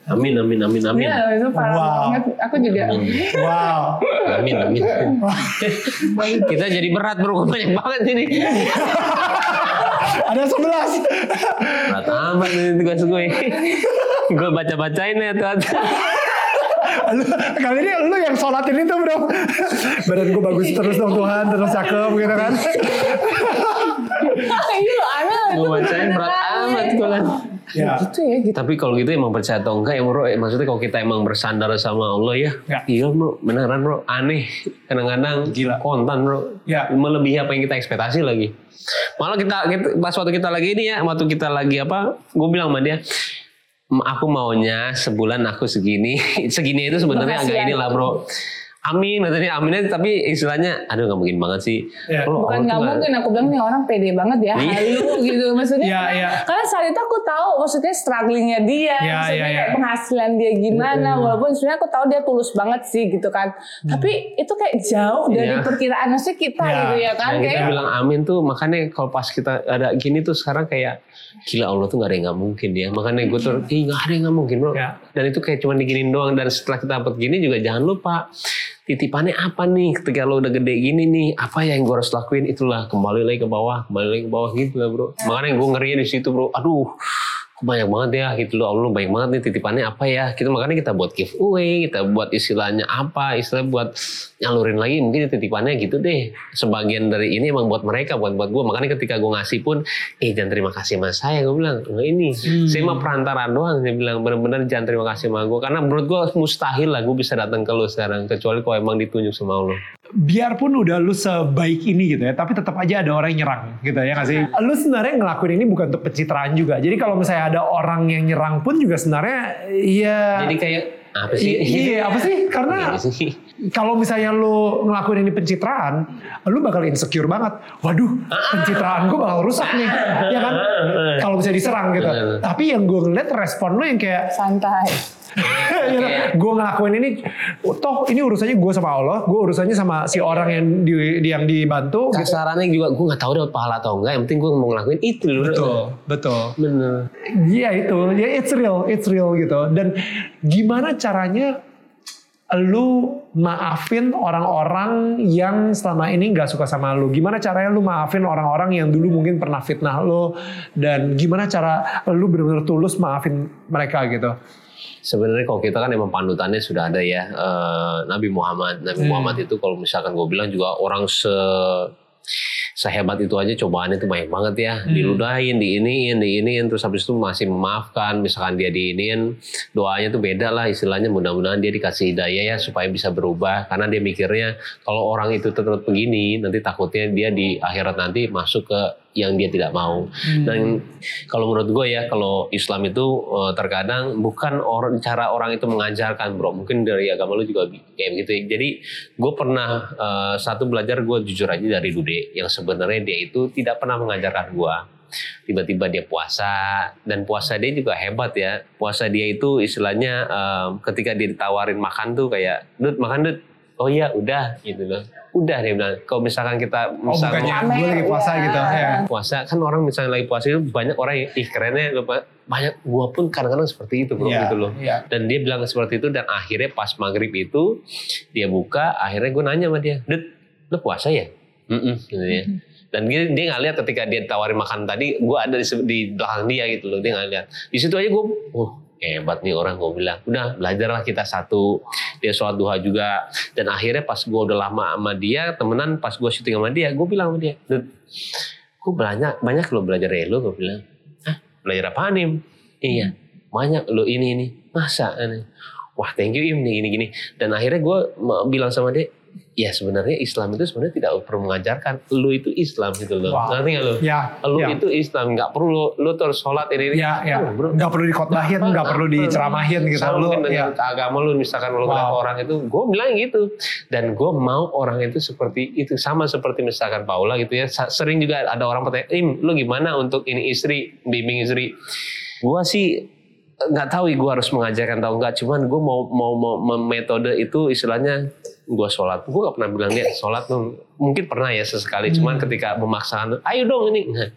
Amin, amin, amin, amin.
Iya, itu parah
Wow.
banget. Aku juga.
Wow.
Amin, amin. (laughs) Kita jadi berat bro, banyak banget ini. (laughs)
Ada 11.
Berat amat nih tugas gue. gue baca-bacain ya tuh.
Lu, kali ini lu yang sholatin itu bro. Badan gue bagus terus dong Tuhan, terus cakep gitu kan.
Aneh.
Gue bacain berat amat gue kan.
Ya. (laughs)
Gitu ya, gitu.
Tapi kalau gitu emang percaya atau enggak ya bro, eh, maksudnya kalau kita emang bersandar sama Allah ya,
Ya.
iya bro, beneran bro, aneh, kadang-kadang
Gila.
kontan bro,
Ya.
melebihi apa yang kita ekspektasi lagi. Malah kita, kita- pas waktu kita lagi ini ya, waktu kita lagi apa, gue bilang sama dia, "M- aku maunya sebulan aku segini, (laughs) segini itu sebenarnya agak inilah bro. Amin, katanya aminnya tapi istilahnya, aduh nggak mungkin banget sih.
Ya.
Bro,
Bukan nggak
nggak-
mungkin aku bilang nih orang pede banget ya
Iya.
halu gitu maksudnya
Iya, iya.
karena saat itu aku tahu maksudnya strugglingnya dia
Iya,
maksudnya
iya,
kayak
iya.
penghasilan dia gimana walaupun sebenarnya aku tahu dia tulus banget sih gitu kan tapi itu kayak jauh dari
Iya.
perkiraan maksudnya kita
Iya.
gitu ya kan
kita
kayak
bilang amin tuh makanya kalau pas kita ada gini tuh sekarang kayak gila Allah tuh gak ada yang gak mungkin ya makanya gue tuh ih gak ada yang gak mungkin bro
Ya.
Dan itu kayak cuma diginin doang. Dan setelah kita dapat gini juga jangan lupa titipannya apa nih? Ketika lo udah gede gini nih apa yang gue harus lakuin? Itulah kembali lagi ke bawah kembali lagi ke bawah gitu lah bro. Makanya gue ngerinya di situ bro. Aduh banyak banget ya gitu loh. Allah banyak banget nih titipannya apa ya? Kita makanya kita buat giveaway kita buat istilahnya apa istilah buat nyalurin lagi. Mungkin titipannya gitu deh. Sebagian dari ini emang buat mereka buat buat gue makanya ketika gue ngasih pun eh jangan terima kasih sama saya gue bilang. "Enggak ini saya mah perantara doang saya bilang. Bener-bener jangan terima kasih sama gue karena menurut gue mustahil lah gue bisa datang ke lu sekarang kecuali kalau emang ditunjuk sama Allah
biarpun udah lu sebaik ini gitu ya, tapi tetap aja ada orang yang nyerang gitu ya nggak sih? Lu sebenarnya ngelakuin ini bukan untuk pencitraan juga. Jadi kalau misalnya ada orang yang nyerang pun juga sebenarnya iya.
jadi kayak apa sih
Iya, apa sih? Karena
sih?
kalau misalnya lu ngelakuin ini pencitraan, lu bakal insecure banget. Waduh, pencitraan gue bakal rusak nih, ya kan? Kalau bisa diserang gitu. Tapi yang gue ngeliat respon lu yang kayak
santai
gue ngelakuin ini, toh ini urusannya gue sama Allah, gue urusannya sama si orang yang di, yang dibantu. gitu.
kasarannya juga gue nggak tahu dapat pahala atau enggak yang penting gue mau ngelakuin itu dulu
Betul, betul.
bener
Iya itu, ya it's real, it's real gitu. Dan gimana caranya lu maafin orang-orang yang selama ini nggak suka sama lu? Gimana caranya lu maafin orang-orang yang dulu mungkin pernah fitnah lu? Dan gimana cara lu benar-benar tulus maafin mereka gitu?
Sebenarnya kalau kita kan emang panutannya sudah ada ya eh, Nabi Muhammad Nabi
Hmm.
Muhammad itu kalau misalkan gue bilang juga orang se sehebat itu aja cobaan itu banyak banget ya
Hmm.
diludahin diiniin diiniin terus habis itu masih memaafkan misalkan dia diiniin doanya tuh beda lah istilahnya mudah-mudahan dia dikasih hidayah ya supaya bisa berubah karena dia mikirnya kalau orang itu tetap begini nanti takutnya dia di akhirat nanti masuk ke yang dia tidak mau.
Hmm.
dan kalau menurut gue ya kalau Islam itu eh, terkadang bukan orang cara orang itu mengajarkan bro. Mungkin dari agama lu juga kayak begitu ya. jadi gue pernah eh, satu belajar gue jujur aja dari Dude yang sebenarnya dia itu tidak pernah mengajarkan gue tiba-tiba dia puasa dan puasa dia juga hebat ya. Puasa dia itu istilahnya eh, ketika dia ditawarin makan tuh kayak Dut makan Dut oh iya udah gitu loh udah dia bilang kalau misalkan kita
Oh
misalkan
bukannya gue lagi puasa
ya.
gitu ya.
puasa kan orang misalnya lagi puasa itu banyak orang yang ih kerennya lupa banyak gua pun kadang-kadang seperti itu bro
Iya,
gitu loh
iya.
dan dia bilang seperti itu dan akhirnya pas maghrib itu dia buka akhirnya gue nanya sama dia Dut lu puasa ya Mm-mm, gitu ya dan dia dia nggak lihat ketika dia tawarin makan tadi gue ada di, di belakang dia gitu loh dia nggak lihat di situ aja gue oh hebat nih orang gue bilang. Udah belajarlah kita satu. Dia sholat duha juga. Dan akhirnya pas gue udah lama sama dia temenan pas gue syuting sama dia gue bilang sama dia gue banyak banyak lo belajar dari lo gue bilang. Ah belajar apa nih iya banyak lo ini ini. Masa? Ini. wah thank you im nih gini gini. Dan akhirnya gue bilang sama dia ya sebenarnya Islam itu sebenarnya tidak perlu mengajarkan lu itu Islam gitu loh
Wow.
ngerti lo
Ya,
lu
ya.
itu Islam nggak perlu lu terus sholat ini ini
Ya, ya.
Oh, bro.
Nggak perlu dikotbahin, nggak perlu diceramahin gitu. Lu, ya.
agama lu misalkan lu
Wow.
orang itu gue bilang gitu dan gue mau orang itu seperti itu sama seperti misalkan Paula gitu ya sering juga ada orang bertanya im lu gimana untuk ini istri bimbing istri gue sih nggak tahu gue harus mengajarkan atau enggak cuman gue mau mau mau- metode itu istilahnya gue sholat. Gue gak pernah bilang dia sholat tuh mungkin pernah ya sesekali cuman ketika memaksakan ayo dong ini. Nah,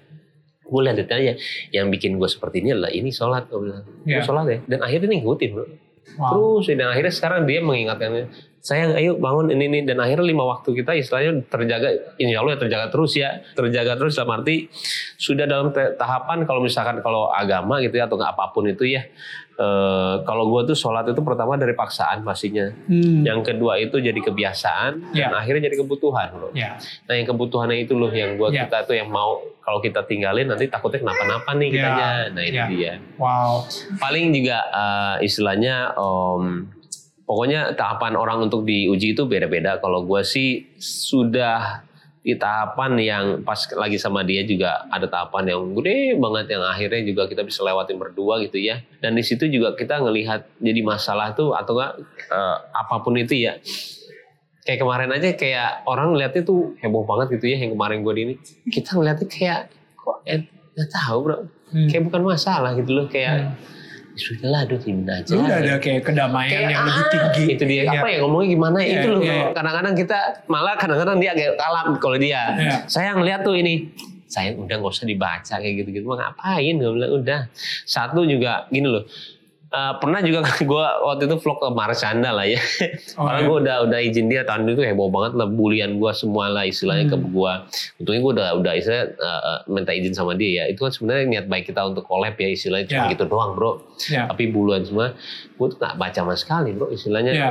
gue lihat detailnya. Yang bikin gue seperti ini adalah ini sholat gue bilang. Gue
Iya.
sholat ya. Dan akhirnya dia ngikutin bro.
Wow.
terus dan akhirnya sekarang dia mengingatkan sayang ayo bangun ini ini. Dan akhirnya lima waktu kita istilahnya terjaga insya Allah ya terjaga terus ya. Terjaga terus dalam arti sudah dalam tahapan kalau misalkan kalau agama gitu ya atau nggak apa pun itu ya eh, kalau gue tuh sholat itu pertama dari paksaan pastinya
Hmm.
yang kedua itu jadi kebiasaan
Ya.
dan akhirnya jadi kebutuhan bro.
Ya.
Nah yang kebutuhannya itu loh yang buat
Ya.
kita tuh yang mau kalau kita tinggalin nanti takutnya kenapa-napa nih
Ya.
kitanya. Nah itu
Ya.
dia.
Wow.
Paling juga eh, istilahnya om, pokoknya tahapan orang untuk diuji itu beda-beda. Kalau gue sih sudah di tahapan yang pas lagi sama dia juga ada tahapan yang gede banget yang akhirnya juga kita bisa lewatin berdua gitu ya. Dan di situ juga kita ngelihat jadi masalah tuh atau enggak eh, apa pun itu ya. Kayak kemarin aja kayak orang ngeliatnya tuh heboh banget gitu ya yang kemarin gue di ini. Kita ngeliatnya kayak kok eh, nggak tahu bro.
Hmm.
Kayak bukan masalah gitu loh kayak
Hmm.
Sudah lah aduh ini aja.
Udah ada kayak kedamaian
Kayak,
yang lebih
ah,
tinggi.
Itu dia
Iya.
apa ya ngomongnya gimana
Iya,
itu loh.
iya.
bro. Kadang-kadang kita malah kadang-kadang dia agak kalah kalau dia.
Iya.
Saya ngeliat tuh ini. Saya udah nggak usah dibaca kayak gitu-gitu. Mah ngapain? Gue bilang udah. Satu juga gini loh. Eh, pernah juga gue waktu itu vlog ke Marcanda lah ya.
Oh,
Karena
iya.
gue udah udah izin dia tahun itu heboh banget lah bulian gue semua lah istilahnya ke
Hmm.
gue. Untungnya gue udah udah istilahnya eh, eh, minta izin sama dia ya. Itu kan sebenarnya niat baik kita untuk collab ya istilahnya cuma
Ya.
gitu doang bro
Ya.
tapi buluan semua gue tuh gak baca sama sekali bro istilahnya
Iya.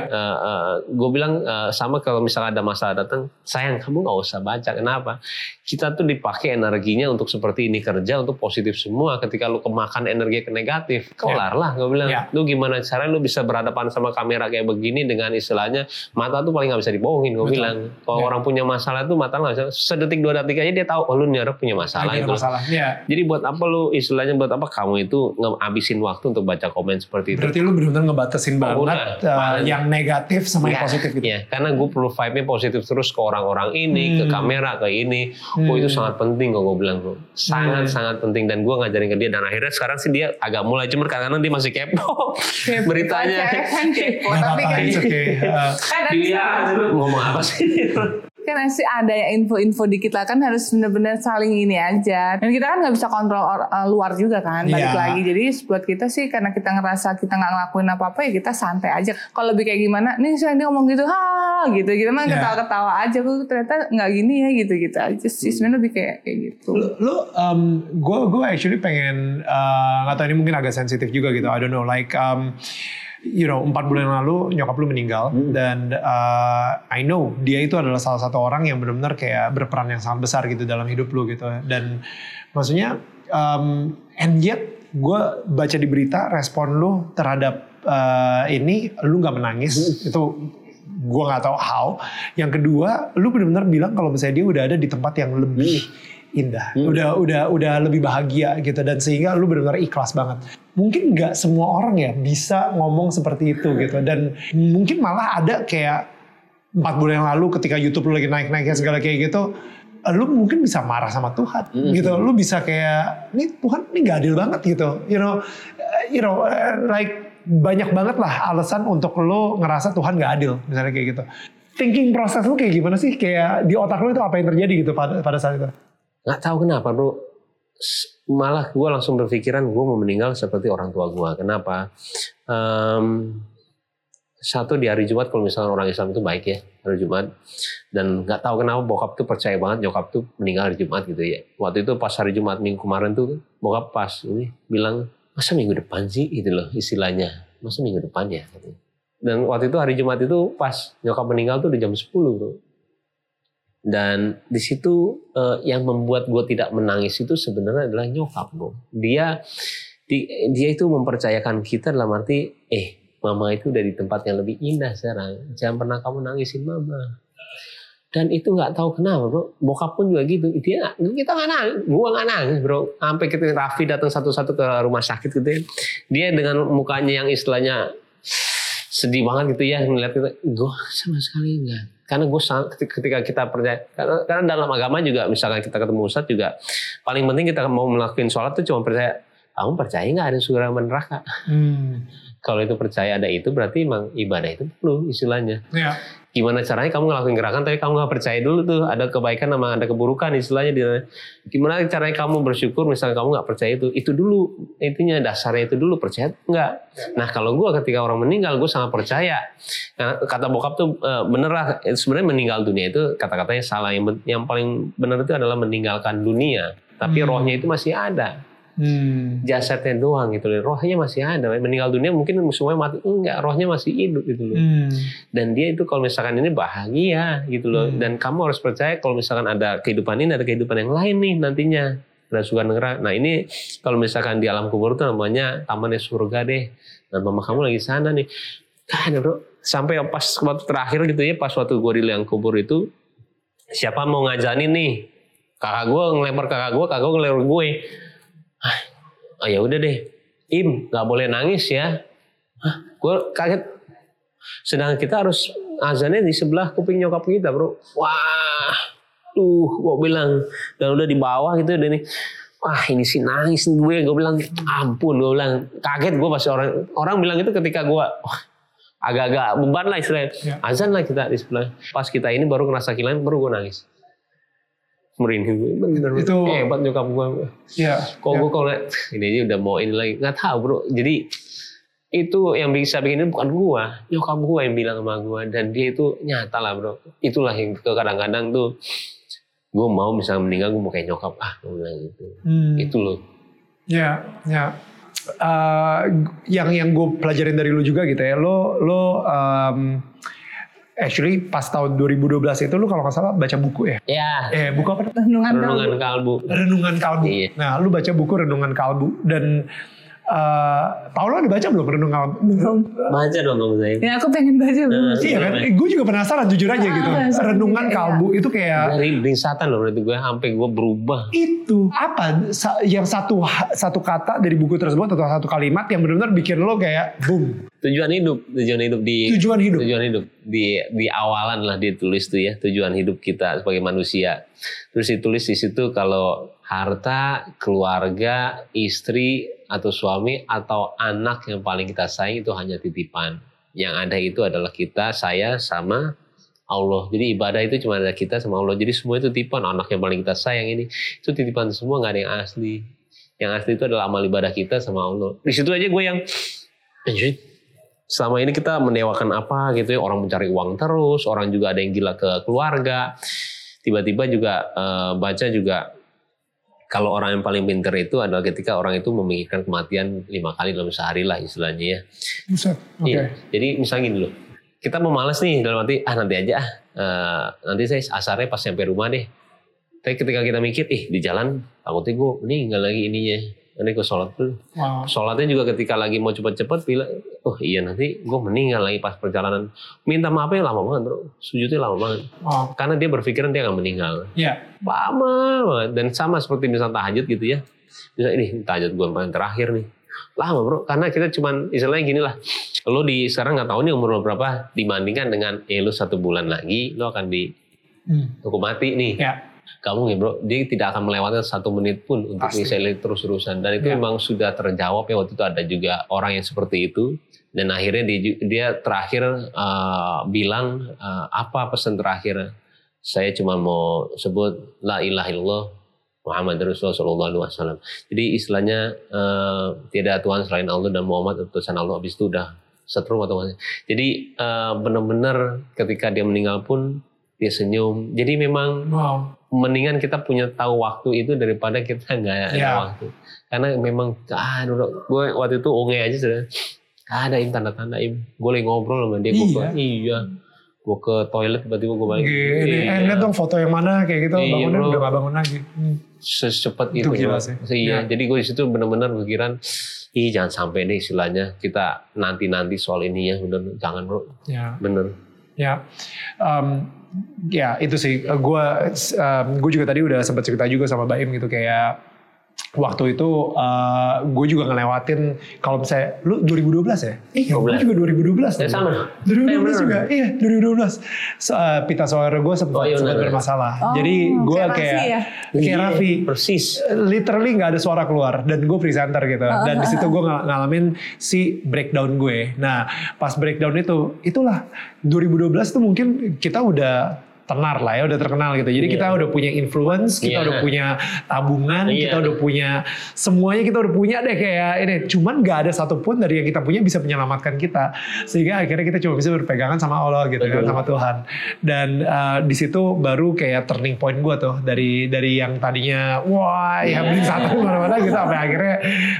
gue bilang eh, sama kalau misalnya ada masalah datang sayang kamu nggak usah baca kenapa kita tuh dipakai energinya untuk seperti ini kerja untuk positif semua ketika lu kemakan energi ke negatif kelar lah gue bilang
Iya.
lu gimana caranya lu bisa berhadapan sama kamera kayak begini dengan istilahnya mata tuh paling nggak bisa dibohongin gue bilang kalau
Iya.
orang punya masalah tuh mata nggak bisa sedetik dua detik aja dia tahu oh lu orang punya masalah itu
masalah. Ya.
jadi buat apa lu istilahnya buat apa kamu itu ngabisin waktu untuk baca komen seperti itu?
Berarti lu benar-benar ngebatasin banget
udah.
uh,
Paling-
yang negatif sama yang
Iya,
positif gitu.
Iya, karena gue perlu vibe-nya positif terus ke orang-orang ini, ke
Hmm.
kamera, ke ini.
Hmm.
Oh itu sangat penting kok gue bilang bro. Sangat sangat penting dan gue ngajarin ke dia dan akhirnya sekarang sih dia agak mulai cuman kadang-kadang dia masih kepo beritanya.
Cewek kan kepo, tapi kan
okay. Uh,
ada-
Dia ngomong apa sih?
Kan sih ada yang info-info dikit lah. Kan harus bener-bener saling ini aja. Dan kita kan nggak bisa kontrol or- uh, luar juga kan balik
Iya.
lagi. Jadi buat kita sih karena kita ngerasa kita nggak ngelakuin apa-apa ya kita santai aja. Kalau lebih kayak gimana nih saya dia ngomong gitu ha gitu. Gitu mah
Iya.
ketawa-ketawa aja. Gue ternyata nggak gini ya gitu gitu aja sih. Sebenarnya lebih kayak kayak gitu.
Lu, lu um, gue gue actually pengen uh, tahu ini mungkin agak sensitif juga gitu. I don't know like um, you know empat bulan lalu nyokap lu meninggal dan uh, I know dia itu adalah salah satu orang yang benar-benar kayak berperan yang sangat besar gitu dalam hidup lu gitu. Dan maksudnya um, and yet gue baca di berita respon lu terhadap uh, ini lu nggak menangis. Itu gue nggak tahu how. Yang kedua, lu benar-benar bilang kalau misalnya dia udah ada di tempat yang lebih indah, udah udah udah lebih bahagia gitu dan sehingga lu benar-benar ikhlas banget. Mungkin nggak semua orang ya bisa ngomong seperti itu gitu dan mungkin malah ada kayak empat bulan yang lalu ketika YouTube lu lagi naik-naiknya segala kayak gitu, lu mungkin bisa marah sama Tuhan gitu. Lu bisa kayak, ini Tuhan ini gak adil banget gitu. You know, you know, like banyak banget lah alasan untuk lu ngerasa Tuhan gak adil misalnya kayak gitu. Thinking proses lu kayak gimana sih? Kayak di otak lu itu apa yang terjadi gitu pada pada saat itu?
Nggak tahu kenapa bro. Malah gue langsung berpikiran gue mau meninggal seperti orang tua gue. Kenapa? Em, satu di hari Jumat kalau misalnya orang Islam itu baik ya hari Jumat. Dan nggak tahu kenapa bokap tuh percaya banget nyokap tuh meninggal hari Jumat gitu ya. Waktu itu pas hari Jumat minggu kemarin tuh bokap pas ini bilang masa minggu depan sih? Gitu loh istilahnya. Masa minggu depan ya? Dan waktu itu hari Jumat itu pas nyokap meninggal tuh di jam 10 bro dan di situ eh, yang membuat gue tidak menangis itu sebenarnya adalah nyokap bro. Dia di- dia itu mempercayakan kita dalam arti eh mama itu udah di tempat yang lebih indah sekarang. Jangan pernah kamu nangisin mama. Dan itu nggak tahu kenapa bro. Bokap pun juga gitu. Dia kita nggak nangis, gua nggak nangis bro. Sampai kita Raffi datang satu-satu ke rumah sakit gitu ya. Dia dengan mukanya yang istilahnya sedih banget gitu ya ngeliat kita. Gue sama sekali enggak karena gue ketika kita percaya karena, karena dalam agama juga misalkan kita ketemu Ustadz juga paling penting kita mau melakukan sholat tuh cuma percaya kamu percaya nggak ada surga dan neraka
Hmm.
kalau itu percaya ada itu berarti emang ibadah itu perlu istilahnya
Ya.
Gimana caranya kamu ngelakuin gerakan tapi kamu nggak percaya dulu tuh ada kebaikan sama ada keburukan istilahnya di gimana caranya kamu bersyukur misalnya kamu nggak percaya itu itu dulu intinya dasarnya itu dulu percaya nggak? Nah kalau gue ketika orang meninggal gue sangat percaya. Nah, kata bokap tuh e, bener lah sebenarnya meninggal dunia itu kata-katanya salah. Yang yang paling benar itu adalah meninggalkan dunia tapi
Hmm.
rohnya itu masih ada
Hmm.
jasadnya doang gitu loh. Rohnya masih ada. Meninggal dunia mungkin semuanya mati. Enggak rohnya masih hidup gitu loh.
Hmm.
dan dia itu kalau misalkan ini bahagia gitu loh.
Hmm.
dan kamu harus percaya kalau misalkan ada kehidupan ini ada kehidupan yang lain nih nantinya. Ada surga neraka nah ini kalau misalkan di alam kubur itu namanya tamannya surga deh. Dan mama kamu lagi sana nih. Kan bro sampai pas waktu terakhir gitu ya pas waktu gue di liang kubur itu siapa mau ngajanin nih? Kakak gue ngelempar kakak gue kakak gue ngelempar gue oh, ya udah deh. Im nggak boleh nangis ya. Hah, gue kaget. Sedangkan kita harus azannya di sebelah kuping nyokap kita bro. Wah. Tuh gue bilang. Dan udah di bawah gitu dan ini wah ini sih nangis nih gue. Gue bilang ampun gue bilang. Kaget gue pasti orang orang bilang itu ketika gue wah, agak-agak beban lah istilahnya.
Ya.
azan lah kita di sebelah. Pas kita ini baru ngerasa kehilangan baru gue nangis merinding gue bener
Itu-
hebat nyokap gue
Ya.
kok
ya.
gue kalau ini aja udah mau ini lagi. Nggak tahu bro. Jadi itu yang bisa bikin ini bukan gua. Nyokap gua yang bilang sama gua. Dan dia itu nyata lah bro. Itulah yang kadang-kadang tuh gue mau misalnya meninggal gue mau kayak nyokap ah gue bilang gitu.
Hmm.
itu loh.
Ya, ya. Eh, yang yang gue pelajarin dari lu juga gitu ya, lo lo um, actually pas tahun 2012 itu lu kalau nggak salah baca buku ya?
ya
Eh buku apa?
Renungan
renungan
kalbu.
kalbu
Renungan Kalbu.
Iya.
Nah, lu baca buku Renungan Kalbu dan eh Paula udah baca belum Renungan Kalbu?
Belum.
baca dong kamu saya
Ya aku pengen baca belum.
Eh,
Iya kan? gue juga penasaran jujur aja gitu.
Ah, sama
Renungan
iya.
Kalbu itu kayak
dari bringsatan loh berarti gue sampai gue berubah
itu apa sa- yang satu satu kata dari buku tersebut atau satu kalimat yang benar-benar bikin lo kayak boom
tujuan hidup tujuan hidup di
tujuan hidup.
tujuan hidup di di awalan lah dia tulis tuh ya tujuan hidup kita sebagai manusia terus ditulis di situ kalau harta keluarga istri atau suami atau anak yang paling kita sayang itu hanya titipan. Yang ada itu adalah kita saya sama Allah. Jadi ibadah itu cuma ada kita sama Allah. Jadi semua itu titipan. Anak yang paling kita sayang ini itu titipan semua nggak ada yang asli. Yang asli itu adalah amal ibadah kita sama Allah. Di situ aja gue yang selama ini kita mendewakan apa gitu ya? Orang mencari uang terus orang juga ada yang gila ke keluarga. Tiba-tiba juga eh, baca juga kalau orang yang paling pinter itu adalah ketika orang itu memikirkan kematian lima kali dalam sehari lah istilahnya ya
Buset. Oke.
Iya. jadi misalnya gini loh kita mau males nih dalam arti ah nanti aja ah Eh, nanti saya asarnya pas sampai rumah deh tapi ketika kita mikir ih di jalan takutnya gue meninggal lagi ininya nanti gue sholat dulu.
Wow.
sholatnya juga ketika lagi mau cepet-cepet bilang oh iya nanti gue meninggal lagi pas perjalanan. Minta maafnya lama banget bro. Sujudnya lama banget.
Wow.
karena dia berpikiran dia akan meninggal.
Ya.
lama banget. Dan sama seperti misal tahajud gitu ya. Bisa ini tahajud gue paling terakhir nih. Lama bro. Karena kita cuman istilahnya gini lah. Lo di sekarang nggak tahu nih umur lo berapa dibandingkan dengan eh lo satu bulan lagi lo akan
Hmm.
dihukum mati nih.
Ya.
Kamu ya bro, dia tidak akan melewatkan satu menit pun untuk
Pasti.
misalnya terus-terusan. Dan itu
Ya.
memang sudah terjawab ya waktu itu ada juga orang yang seperti itu. Dan akhirnya dia, dia terakhir uh, bilang uh, apa pesan terakhir? Saya cuma mau sebut la ilaha illallah Muhammad Rasulullah Alaihi Wasallam. Jadi istilahnya uh, tidak ada Tuhan selain Allah dan Muhammad utusan Allah. Habis itu udah setrum atau apa. Jadi uh, benar-benar ketika dia meninggal pun dia senyum. Jadi memang
Wow.
mendingan kita punya tahu waktu itu daripada kita nggak ada
Ya.
waktu. Karena memang ah gue waktu itu unge aja sudah "Gak ada im tanda-tanda im. Gue lagi ngobrol sama dia. Gue
Iya.
iya. Gue ke toilet tiba-tiba gue balik.
Gini,
Iya.
eh lihat dong foto yang mana kayak gitu
Iya,
bangunnya
bro.
udah gak bangun lagi. Hmm.
Secepat
Itu
itu.
gila sih.
Iya.
Iya.
Jadi gue di situ benar-benar pikiran ih jangan sampai deh istilahnya kita nanti-nanti soal ini ya bener jangan bro
Ya.
bener
Ya, Em, ya itu sih. Gue gue juga tadi udah sempat cerita juga sama Baim gitu kayak waktu itu uh, gue juga ngelewatin kalau misalnya lu 2012 ya? Iya, gue
12.
juga 2012.
Ya, sama.
2012
Eh,
juga. Iya, 2012. So, uh, pita suara gue sempat
Oh, iya,
sempat bermasalah.
Oh,
Jadi gue
kayak
kayak
Raffi ya?
kayak
Iya,
Raffi.
Persis.
Literally nggak ada suara keluar dan gue presenter gitu. Dan di situ gue ng- ngalamin si breakdown gue. Nah, pas breakdown itu, itulah 2012 tuh mungkin kita udah tenar lah ya, udah terkenal gitu. Jadi kita udah punya influence, kita
Iya.
udah punya tabungan,
Iya.
kita udah punya semuanya kita udah punya deh kayak ini. Cuman nggak ada satupun dari yang kita punya bisa menyelamatkan kita. Sehingga akhirnya kita cuma bisa berpegangan sama Allah gitu kan, sama Tuhan. Dan uh, di situ baru kayak turning point gue tuh dari dari yang tadinya wah ya beli (laughs) satu mana-mana gitu sampai akhirnya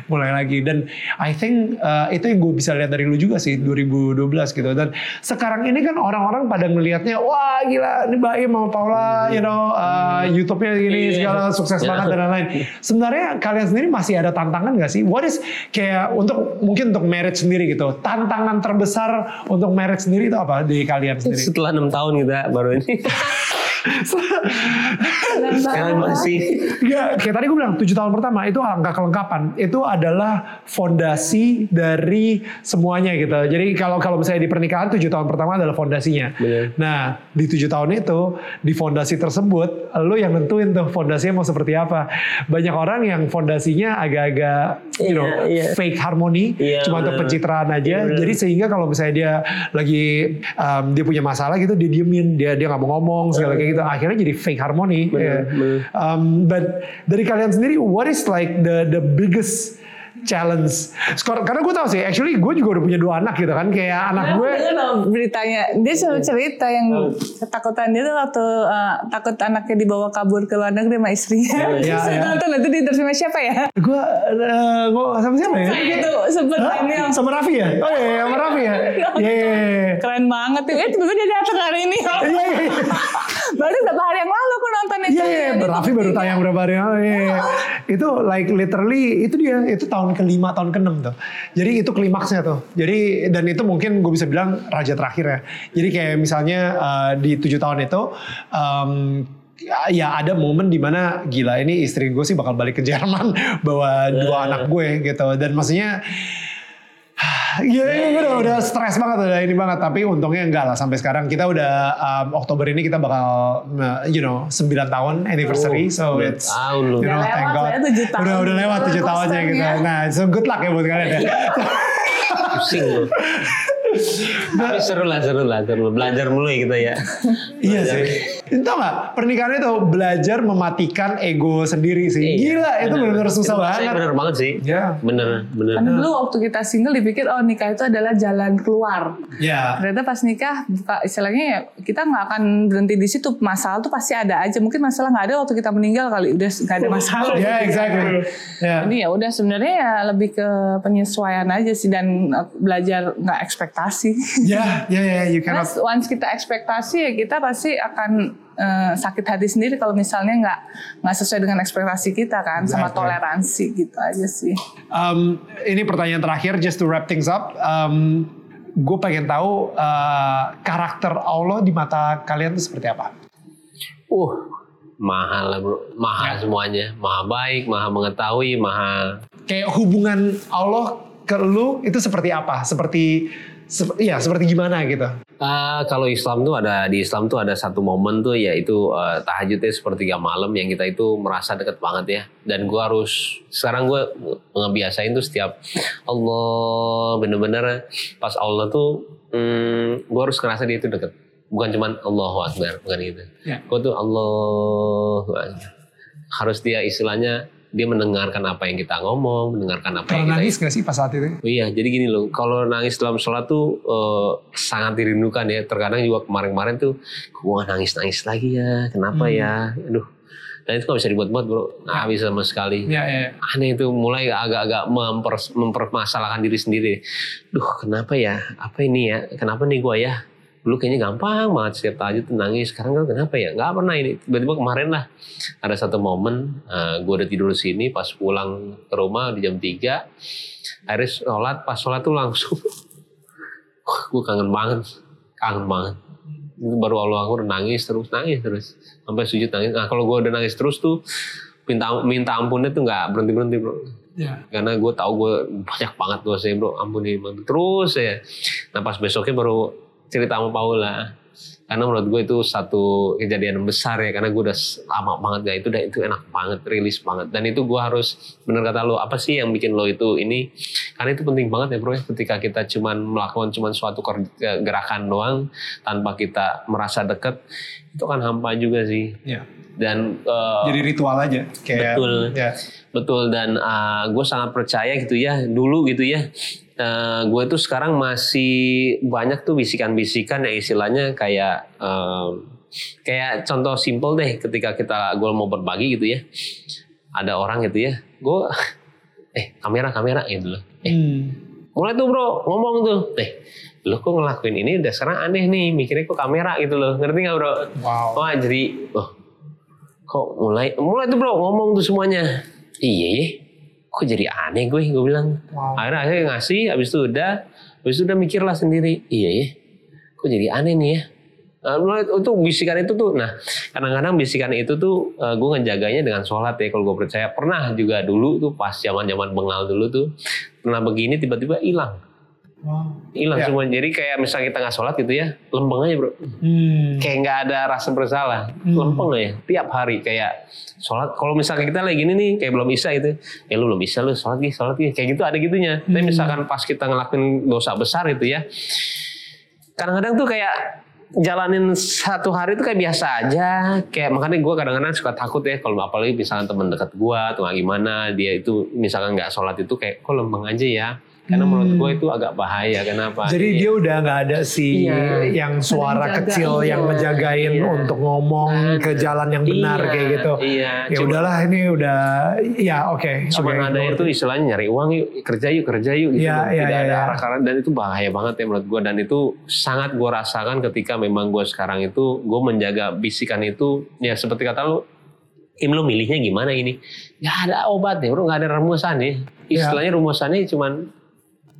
mulai lagi. Dan I think uh, itu yang gue bisa lihat dari lu juga sih 2012 gitu. Dan sekarang ini kan orang-orang pada ngelihatnya wah gila ini Baim sama Paula, you know, uh, YouTube-nya gini
Iya.
segala sukses
Ya.
banget dan lain-lain. Sebenarnya kalian sendiri masih ada tantangan gak sih? What is kayak untuk mungkin untuk marriage sendiri gitu. Tantangan terbesar untuk marriage sendiri itu apa di kalian sendiri?
Setelah enam tahun kita baru ini. (laughs) Sekarang masih.
Ya, kayak tadi gue bilang tujuh tahun pertama itu angka kelengkapan. Itu adalah fondasi dari semuanya gitu. Jadi kalau kalau misalnya di pernikahan tujuh tahun pertama adalah fondasinya.
Bener.
Nah di tujuh tahun itu di fondasi tersebut, lo yang nentuin tuh fondasinya mau seperti apa. Banyak orang yang fondasinya agak-agak, you know,
Iya, iya.
fake harmoni,
Iya,
cuma untuk pencitraan aja.
Iya.
Jadi sehingga kalau misalnya dia lagi um, dia punya masalah gitu, dia diemin, dia dia nggak mau ngomong segala kayak gitu. Akhirnya jadi fake harmoni.
Bener,
ya.
bener.
Um, but dari kalian sendiri, what is like the the biggest challenge? Skor- Karena gue tahu sih, actually gue juga udah punya dua anak gitu kan, kayak anak gue.
Beritanya. Dia selalu cerita yang ketakutan dia tuh waktu uh, takut anaknya dibawa kabur ke luar negeri sama istrinya.
Iya, (laughs)
Saya
iya.
nonton itu di sama siapa ya?
Gue uh, gue sama siapa ya?
gitu sempet yang
Sama Raffi ya? Oh iya, sama Raffi ya? (laughs) Iya, iya, iya.
keren banget tuh. Eh tiba-tiba dia datang hari ini.
Iya, iya, iya. (laughs)
Baru berapa hari yang lalu aku nonton itu.
Iya, iya,
Dia
Raffi baru tayang berapa hari yang lalu. Iya, iya. (laughs) Itu like literally itu dia, itu tahun kelima, tahun keenam tuh. Jadi itu klimaksnya tuh. Jadi dan itu mungkin gue bisa bilang raja terakhir ya. Jadi kayak misalnya uh, di tujuh tahun itu. um, ya- ya ada momen di mana gila ini istri gue sih bakal balik ke Jerman (laughs) bawa dua anak gue gitu dan maksudnya Iya, iya, gue udah, udah stres banget, udah ini banget. Tapi untungnya enggak lah sampai sekarang. Kita udah um, Oktober ini kita bakal, uh, you know, 9 tahun anniversary. so
sembilan
it's,
tahun loh.
you know,
Udah
thank
lewat
God.
ya, tujuh tahun.
Udah, udah lewat 7
Roller
tahunnya gitu. Nah, so good luck ya buat kalian ya.
Pusing loh. (laughs) Tapi seru lah, seru lah, seru. Belajar mulu ya kita ya.
iya sih. Tau gak, pernikahan itu belajar mematikan ego sendiri sih.
Iya,
Gila, itu benar-benar susah
Itu
banget.
Bener banget sih.
Ya.
Bener, bener.
Kan dulu waktu kita single dipikir oh nikah itu adalah jalan keluar.
Ya.
Ternyata pas nikah buka istilahnya ya kita nggak akan berhenti di situ. Masalah tuh pasti ada aja. Mungkin masalah nggak ada waktu kita meninggal kali udah nggak ada masalah.
Ya, exactly. Ya.
Jadi ya udah sebenarnya ya lebih ke penyesuaian aja sih dan uh, belajar nggak ekspektasi.
Ya, ya, ya, you
Karena
cannot.
once kita ekspektasi ya kita pasti akan eh, sakit hati sendiri kalau misalnya nggak nggak sesuai dengan ekspektasi kita kan sama
Exactly.
toleransi gitu aja sih.
Um, ini pertanyaan terakhir, just to wrap things up. Um, gue pengen tahu uh, karakter Allah di mata kalian itu seperti apa?
Uh, mahal lah bro. Mahal semuanya. Maha baik, maha mengetahui, maha...
Kayak hubungan Allah ke lu itu seperti apa? Seperti, sep- ya seperti gimana gitu?
Ah, kalau Islam tuh ada di Islam tuh ada satu momen tuh yaitu eh, tahajudnya sepertiga malam yang kita itu merasa deket banget ya dan gua harus sekarang gua ngebiasain tuh setiap Allah bener-bener pas Allah tuh hmm, gua harus ngerasa dia itu deket bukan cuman Allahu Akbar bukan gitu
Ya.
gua tuh Allah harus dia istilahnya dia mendengarkan apa yang kita ngomong mendengarkan apa yang
Pernah
kita
nangis gak sih pas saat itu?
Oh iya, jadi gini loh, kalau nangis dalam sholat tuh eh, sangat dirindukan ya. Terkadang juga kemarin-kemarin tuh, gua nangis-nangis lagi ya, kenapa
Hmm.
ya? Aduh, dan itu gak bisa dibuat-buat bro, nggak bisa sama sekali.
Ya, ya.
Aneh itu mulai agak-agak memper- mempermasalahkan diri sendiri. Duh, kenapa ya? Apa ini ya? Kenapa nih gua ya? Dulu kayaknya gampang banget setiap tahajud nangis. Sekarang kan kenapa ya? Nggak pernah ini. Tiba-tiba kemarin lah ada satu momen gue udah tidur di sini pas pulang ke rumah di jam 3 akhirnya sholat pas sholat tuh langsung (laughs) gue kangen banget kangen banget itu baru Allah aku udah nangis terus nangis terus sampai sujud nangis nah kalau gue udah nangis terus tuh minta minta ampunnya tuh nggak berhenti berhenti bro
Ya.
karena gue tahu gue banyak banget dosanya bro ampuni ampuni. terus ya nah pas besoknya baru cerita sama Paula. Karena menurut gue itu satu kejadian besar ya karena gue udah lama banget gak itu udah itu enak banget rilis banget. Dan itu gue harus bener kata lo apa sih yang bikin lo itu ini? Karena itu penting banget ya bro ya ketika kita cuman melakukan cuman suatu kerja- gerakan doang tanpa kita merasa deket itu kan hampa juga sih
Ya.
dan eh,
Jadi ritual aja. Kayak,
Betul.
Ya.
Betul dan gue sangat percaya gitu ya dulu gitu ya gue tuh sekarang masih banyak tuh bisikan-bisikan yang istilahnya kayak em, kayak contoh simple deh ketika kita gue mau berbagi gitu ya ada orang gitu ya gue eh kamera kamera gitu loh eh
Hmm.
mulai tuh bro ngomong tuh eh lo kok ngelakuin ini udah sekarang aneh nih mikirnya kok kamera gitu loh ngerti nggak bro
Wow.
Wah jadi, oh, kok mulai, mulai tuh bro ngomong tuh semuanya. Iya, ya, kok jadi aneh gue, gue bilang.
Wow.
Akhirnya akhirnya ngasih, habis itu udah, habis itu udah mikirlah sendiri. Iya ya, kok jadi aneh nih ya. Nah, mulai itu bisikan itu tuh, nah kadang-kadang bisikan itu tuh eh, gue ngejaganya dengan sholat ya kalau gue percaya. Pernah juga dulu tuh pas zaman-zaman bengal dulu tuh, pernah begini tiba-tiba hilang.
Wow.
Hilang
Ya.
semua. Jadi kayak misalnya kita nggak sholat gitu ya, lempeng aja bro
Hmm.
kayak nggak ada rasa bersalah
Hmm.
lempeng ya tiap hari kayak sholat kalau misalnya kita lagi gini nih kayak belum bisa gitu ya lu belum bisa lu sholat gih sholat gih kayak gitu ada gitunya tapi
Hmm.
misalkan pas kita ngelakuin dosa besar itu ya kadang-kadang tuh kayak jalanin satu hari itu kayak biasa aja kayak makanya gue kadang-kadang suka takut ya kalau apalagi misalkan teman dekat gue atau gimana dia itu misalkan nggak sholat itu kayak kok lempeng aja ya karena
Hmm.
menurut gue itu agak bahaya kenapa
Jadi
Iya.
dia udah nggak ada si
Iya.
yang suara
yang
kecil
jaga,
yang
iya.
ngejagain
Iya.
untuk ngomong ke jalan yang benar
Iya,
kayak gitu.
iya.
Ya
Cuma-
udahlah ini udah ya oke.
Cuma
oke,
ada itu istilahnya nyari uang yuk kerja yuk kerja yuk gitu
Iya, iya,
tidak
iya,
ada
iya.
arah kanan dan itu bahaya banget ya menurut gue dan itu sangat gue rasakan ketika memang gue sekarang itu gue menjaga bisikan itu ya seperti kata lu Im lu milihnya gimana ini? Gak ada obat ya bro, gak ada rumusannya.
Iya.
Istilahnya rumusannya cuman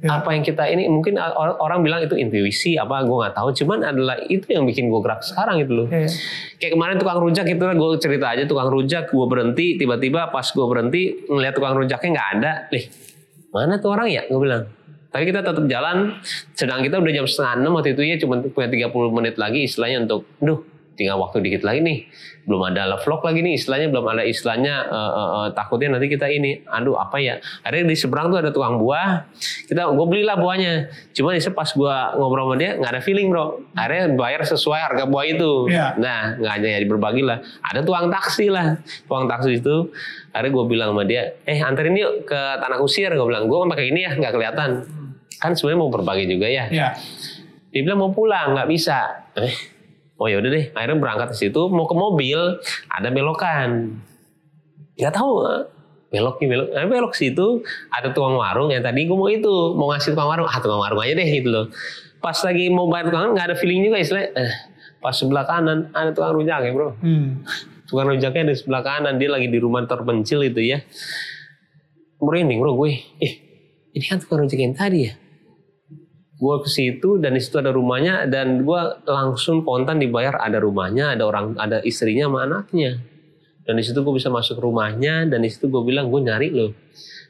Ya.
apa yang kita ini mungkin or- orang bilang itu intuisi apa gue nggak tahu. Cuman adalah itu yang bikin gue gerak sekarang itu loh.
Iya.
kayak kemarin tukang rujak itu gue cerita aja tukang rujak gue berhenti tiba-tiba pas gue berhenti ngeliat tukang rujaknya nggak ada. Nih mana tuh orang ya? Gue bilang. Tapi kita tetap jalan sedang kita udah jam setengah enam waktu itu ya cuma punya 30 menit lagi istilahnya untuk duh tinggal waktu dikit lagi nih belum ada vlog lagi nih istilahnya belum ada istilahnya eh, eh, eh, takutnya nanti kita ini aduh apa ya akhirnya di seberang tuh ada tukang buah kita gue belilah buahnya cuma ini pas gue ngobrol sama dia nggak ada feeling bro akhirnya bayar sesuai harga buah itu
Iya.
Nah, nggak hanya berbagi lah. Ada tuang taksi lah. Tuang taksi itu, akhirnya gue bilang sama dia, eh anterin yuk ke Tanah Kusir. Gue bilang, gue pakai ini ya, nggak kelihatan. Kan sebenarnya mau berbagi juga ya.
Ya.
Dia bilang mau pulang, nggak bisa. Eh, oh ya udah deh. Akhirnya berangkat ke situ, mau ke mobil, ada belokan. Gak tahu, eh, belok nih belok. Nah, belok situ, ada tukang warung yang tadi gue mau itu, mau ngasih tukang warung. Ah tukang warung aja deh gitu loh. Pas lagi mau bayar tukang nggak ada feeling juga istilahnya. Eh, pas sebelah kanan ada tukang rujak ya bro
Hmm.
tukang rujaknya di sebelah kanan dia lagi di rumah terpencil itu ya merinding bro gue eh ini kan tukang rujak yang tadi ya gue ke situ dan di situ ada rumahnya dan gue langsung spontan dibayar ada rumahnya ada orang ada istrinya sama anaknya dan di situ gue bisa masuk rumahnya dan di situ gue bilang gue nyari loh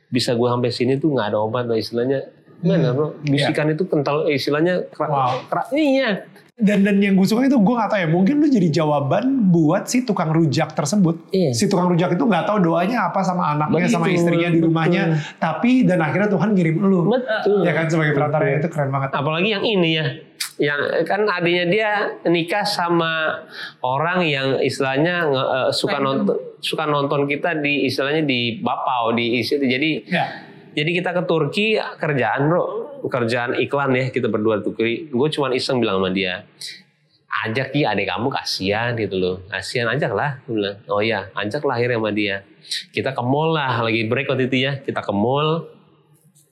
bisa gue sampai sini tuh nggak ada obat loh istilahnya Gimana bro? Bisikan itu kental istilahnya kerak,
Wow.
kerak- iya.
Dan dan yang gue suka itu gue gak tahu ya mungkin lu jadi jawaban buat si tukang rujak tersebut.
Iya.
Si tukang rujak itu nggak tahu doanya apa sama anaknya sama
Betul,
istrinya di
betul.
rumahnya, tapi dan akhirnya Tuhan ngirim lu.
Betul.
Ya kan sebagai perantara itu keren banget.
apalagi yang ini ya yang kan adanya dia nikah sama orang yang istilahnya eh, suka nonton suka nonton kita di istilahnya di Bapau di isi jadi
Ya.
Jadi kita ke Turki kerjaan bro. Kerjaan iklan ya kita berdua tuh. Gue cuman iseng bilang sama dia ajak ya adik kamu kasihan gitu loh. Kasihan ajak lah Gue bilang. Oh ya ajak lah akhirnya sama dia. Kita ke mall lah lagi break waktu itu ya. Kita ke mall.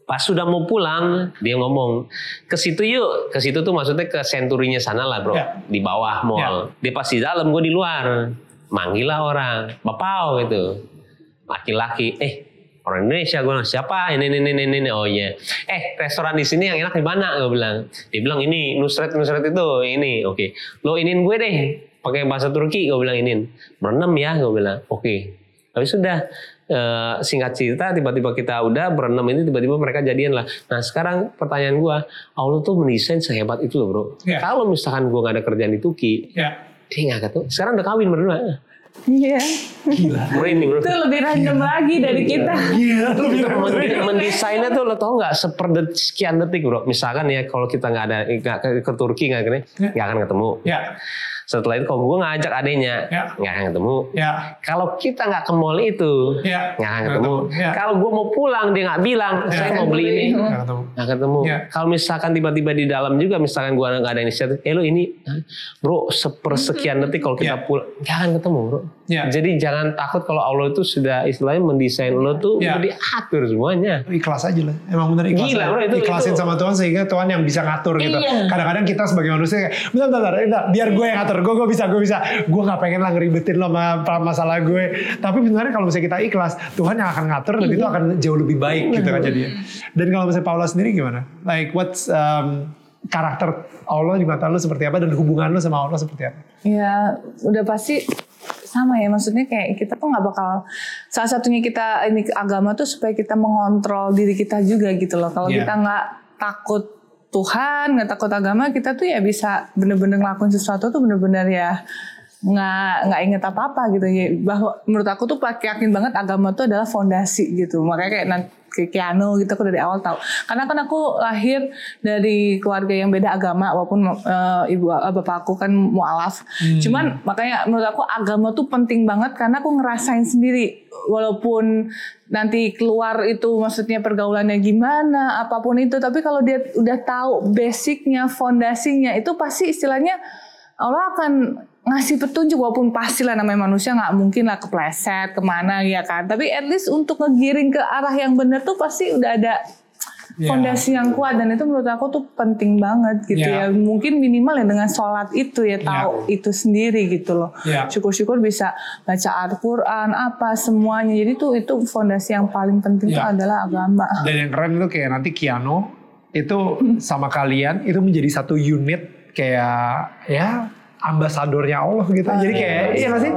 Pas sudah mau pulang dia ngomong ke situ yuk. Ke situ tuh maksudnya ke senturinya sana lah bro.
Ya.
di bawah mall. Dia pas di dalam gue di luar. Manggil lah orang. Bapau gitu. Laki-laki eh orang Indonesia gue bilang siapa ini ini ini ini, oh iya eh restoran di sini yang enak di mana gue bilang dia bilang ini Nusret Nusret itu ini oke lo inin gue deh pakai bahasa Turki gue bilang inin berenam ya gue bilang oke Tapi sudah eh, singkat cerita tiba-tiba kita udah berenam ini tiba-tiba mereka jadian lah. Nah sekarang pertanyaan gua, Allah tuh mendesain sehebat itu loh bro.
Iya.
Kalau misalkan gua nggak ada kerjaan di Tuki,
Ya.
dia nggak ketemu. Sekarang udah kawin berdua.
Iya.
Merinding bro.
Itu lebih random lagi dari kita.
Gila, lebih
Mendi- mendesainnya tuh lo tau nggak seper sekian detik bro. Misalkan ya kalau kita nggak ada nggak ke, ke Turki nggak kene nggak akan ketemu.
Ya,
setelah itu kalau gue ngajak adanya
Ya.
nggak akan ketemu
ya,
kalau kita nggak ke mall itu
ya.
nggak akan ketemu
Ya.
kalau gue mau pulang dia nggak bilang saya mau beli ini
Nggak ketemu.
nggak ketemu
Ya.
kalau misalkan tiba-tiba di dalam juga misalkan gue nggak ada inisiatif eh lo ini bro sepersekian detik kalau kita
Ya.
pulang nggak akan ketemu bro
Ya.
jadi jangan takut kalau Allah itu sudah istilahnya mendesain lo tuh
Ya.
udah diatur semuanya
ikhlas aja lah. Emang bener ikhlas.
Gila,
aja.
bro, itu-
Ikhlasin
itu.
sama Tuhan sehingga Tuhan yang bisa ngatur gitu.
Iya.
Kadang-kadang kita sebagai manusia kayak, bentar, bentar, bentar, bentar, biar gue yang ngatur. Gue, gue bisa, gue bisa. Gue gak pengen lah ngeribetin lo sama masalah gue. Tapi sebenarnya kalau misalnya kita ikhlas, Tuhan yang akan ngatur dan
Iya.
itu akan jauh lebih baik gitu kan jadinya. Dan kalau misalnya Paula sendiri gimana? Like what's um, karakter Allah di mata lu seperti apa dan hubungan lu sama Allah seperti apa?
Ya udah pasti sama ya maksudnya kayak kita tuh nggak bakal salah satunya kita ini agama tuh supaya kita mengontrol diri kita juga gitu loh kalau
Iya.
kita nggak takut Tuhan nggak takut agama kita tuh ya bisa bener-bener ngelakuin sesuatu tuh bener-bener ya nggak nggak inget apa apa gitu. Ya bahwa menurut aku tuh yakin banget agama tuh adalah fondasi gitu. Makanya kayak nanti kayak Keanu gitu aku dari awal tahu. Karena kan aku lahir dari keluarga yang beda agama walaupun eh, ibu eh, bapak aku kan mualaf. Cuman makanya menurut aku agama tuh penting banget karena aku ngerasain sendiri. Walaupun nanti keluar itu maksudnya pergaulannya gimana apa pun itu tapi kalau dia udah tahu basicnya fondasinya itu pasti istilahnya Allah akan ngasih petunjuk walaupun pasti lah namanya manusia nggak mungkin lah kepleset ke mana ya kan tapi at least untuk ngegiring ke arah yang benar tuh pasti udah ada
Ya.
fondasi yang kuat dan itu menurut aku tuh penting banget gitu
Ya.
ya mungkin minimal ya dengan sholat itu ya tahu itu sendiri gitu loh
Ya.
syukur-syukur bisa baca Al-Quran apa semuanya jadi tuh itu fondasi yang paling penting
Ya.
tuh adalah agama
Dan yang keren itu kayak nanti Kiano itu sama kalian itu menjadi satu unit kayak ya ambasadornya Allah gitu. Jadi kayak iya nggak sih?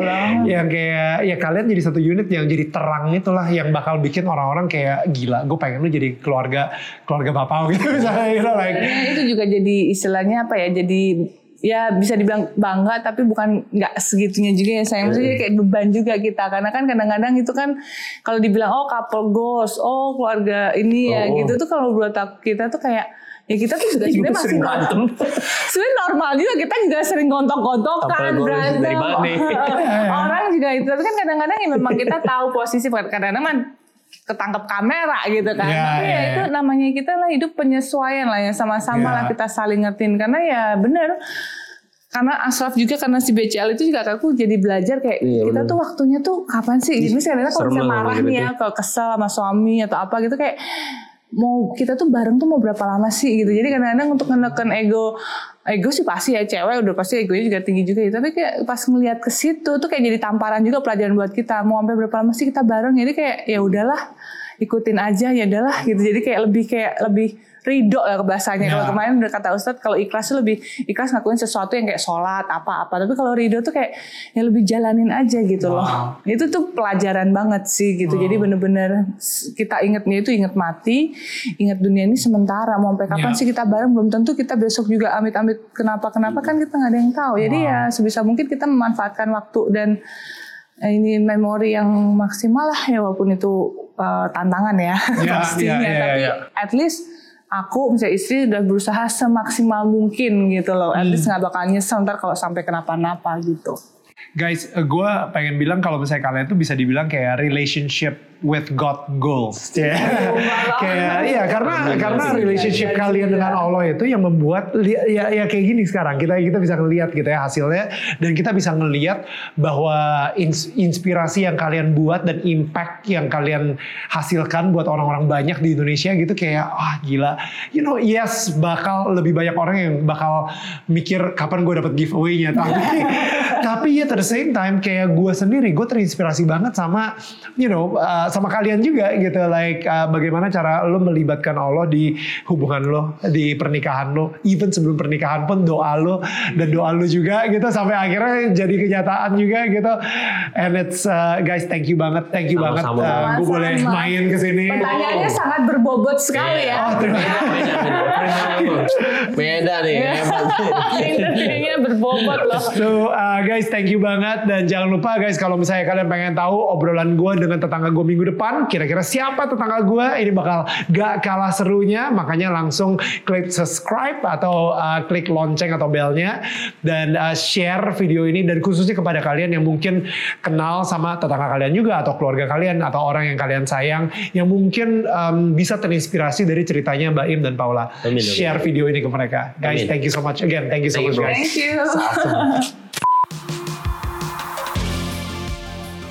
Yang kayak ya kalian jadi satu unit yang jadi terang itulah yang bakal bikin orang-orang kayak gila. Gue pengen lu jadi keluarga keluarga bapak gitu (laughs) misalnya gitu like.
Ya, itu juga jadi istilahnya apa ya jadi ya bisa dibilang bangga tapi bukan nggak segitunya juga ya sayang maksudnya kayak beban juga kita karena kan kadang-kadang itu kan kalau dibilang oh couple goals oh keluarga ini ya
Oh.
gitu tuh kalau buat kita tuh kayak ya kita tuh juga sebenarnya masih
berantem. (laughs)
sebenarnya normal juga kita juga sering gontok-gontokan berantem (laughs) (laughs) orang juga itu tapi kan kadang-kadang ya memang kita tahu posisi kadang-kadang ketangkep kamera gitu kan
Ya,
tapi ya,
ya, ya.
itu namanya kita lah hidup penyesuaian lah ya sama-sama
Ya.
lah kita saling ngertiin karena ya bener karena Ashraf juga karena si BCL itu juga aku jadi belajar kayak
Iya,
kita
bener.
tuh waktunya tuh kapan sih ini kadang kalau misalnya
lah
marah
ngomong
nih
gitu
ya kalau kesel sama suami atau apa gitu kayak mau kita tuh bareng tuh mau berapa lama sih gitu. Jadi kadang-kadang untuk menekan ego ego sih pasti ya cewek udah pasti egonya juga tinggi juga ya. Tapi kayak pas ngelihat ke situ tuh kayak jadi tamparan juga pelajaran buat kita. Mau sampai berapa lama sih kita bareng? Jadi kayak ya udahlah ikutin aja ya udahlah gitu. Jadi kayak lebih kayak lebih ridho lah bahasanya.
Ya.
Kalau kemarin udah kata Ustadz, kalau ikhlas tuh lebih ikhlas ngakuin sesuatu yang kayak sholat apa-apa. Tapi kalau ridho tuh kayak yang lebih jalanin aja gitu loh.
Wow.
Itu tuh pelajaran banget sih gitu. Jadi bener-bener kita ingetnya itu inget mati, inget dunia ini sementara. Mau sampai kapan
Ya.
sih kita bareng? Belum tentu kita besok juga amit-amit kenapa-kenapa kan kita nggak ada yang tahu. Jadi ya sebisa mungkin kita memanfaatkan waktu dan eh, ini memori yang maksimal lah ya walaupun itu eh, tantangan ya
Ya, (laughs)
pastinya
ya, ya,
tapi
ya.
at least aku misalnya istri udah berusaha semaksimal mungkin gitu loh. At least nggak bakal nyesel ntar kalau sampai kenapa-napa gitu.
Guys, gue pengen bilang kalau misalnya kalian tuh bisa dibilang kayak relationship with God goals. (laughs) Ya. kayak iya karena karena relationship kalian dengan Allah itu yang membuat li- ya ya kayak gini sekarang kita kita bisa ngelihat gitu ya hasilnya dan kita bisa ngelihat bahwa ins- inspirasi yang kalian buat dan impact yang kalian hasilkan buat orang-orang banyak di Indonesia gitu kayak ah gila. You know, yes bakal lebih banyak orang yang bakal mikir kapan gue dapat giveaway-nya tapi (laughs) tapi ya at the same time kayak gue sendiri gue terinspirasi banget sama you know uh, uh, sama kalian juga gitu. Like uh, bagaimana cara lo melibatkan Allah di hubungan lo di pernikahan lo. Even sebelum pernikahan pun doa lo dan doa lo juga gitu sampai akhirnya jadi kenyataan juga gitu. And it's uh, guys thank you banget thank you banget.
Sama-sama.
uh, gue boleh main ke sini.
Pertanyaannya sangat berbobot sekali ya.
oh terima kasih.
Beda nih, hebat.
Interviewnya berbobot loh.
So uh, guys thank you banget. Dan jangan lupa guys kalau misalnya kalian pengen tahu obrolan gue dengan tetangga gue minggu depan kira-kira siapa tetangga gue ini bakal gak kalah serunya. Makanya langsung klik subscribe atau uh, klik lonceng atau belnya. Dan uh, share video ini dan khususnya kepada kalian yang mungkin kenal sama tetangga kalian juga atau keluarga kalian atau orang yang kalian sayang yang mungkin um, bisa terinspirasi dari ceritanya Mbak Im dan Paula.
Amin, amin.
share video ini ke mereka. Guys
Amin.
thank you so much. Again thank you so
Thank
much guys.
Thank you. (laughs)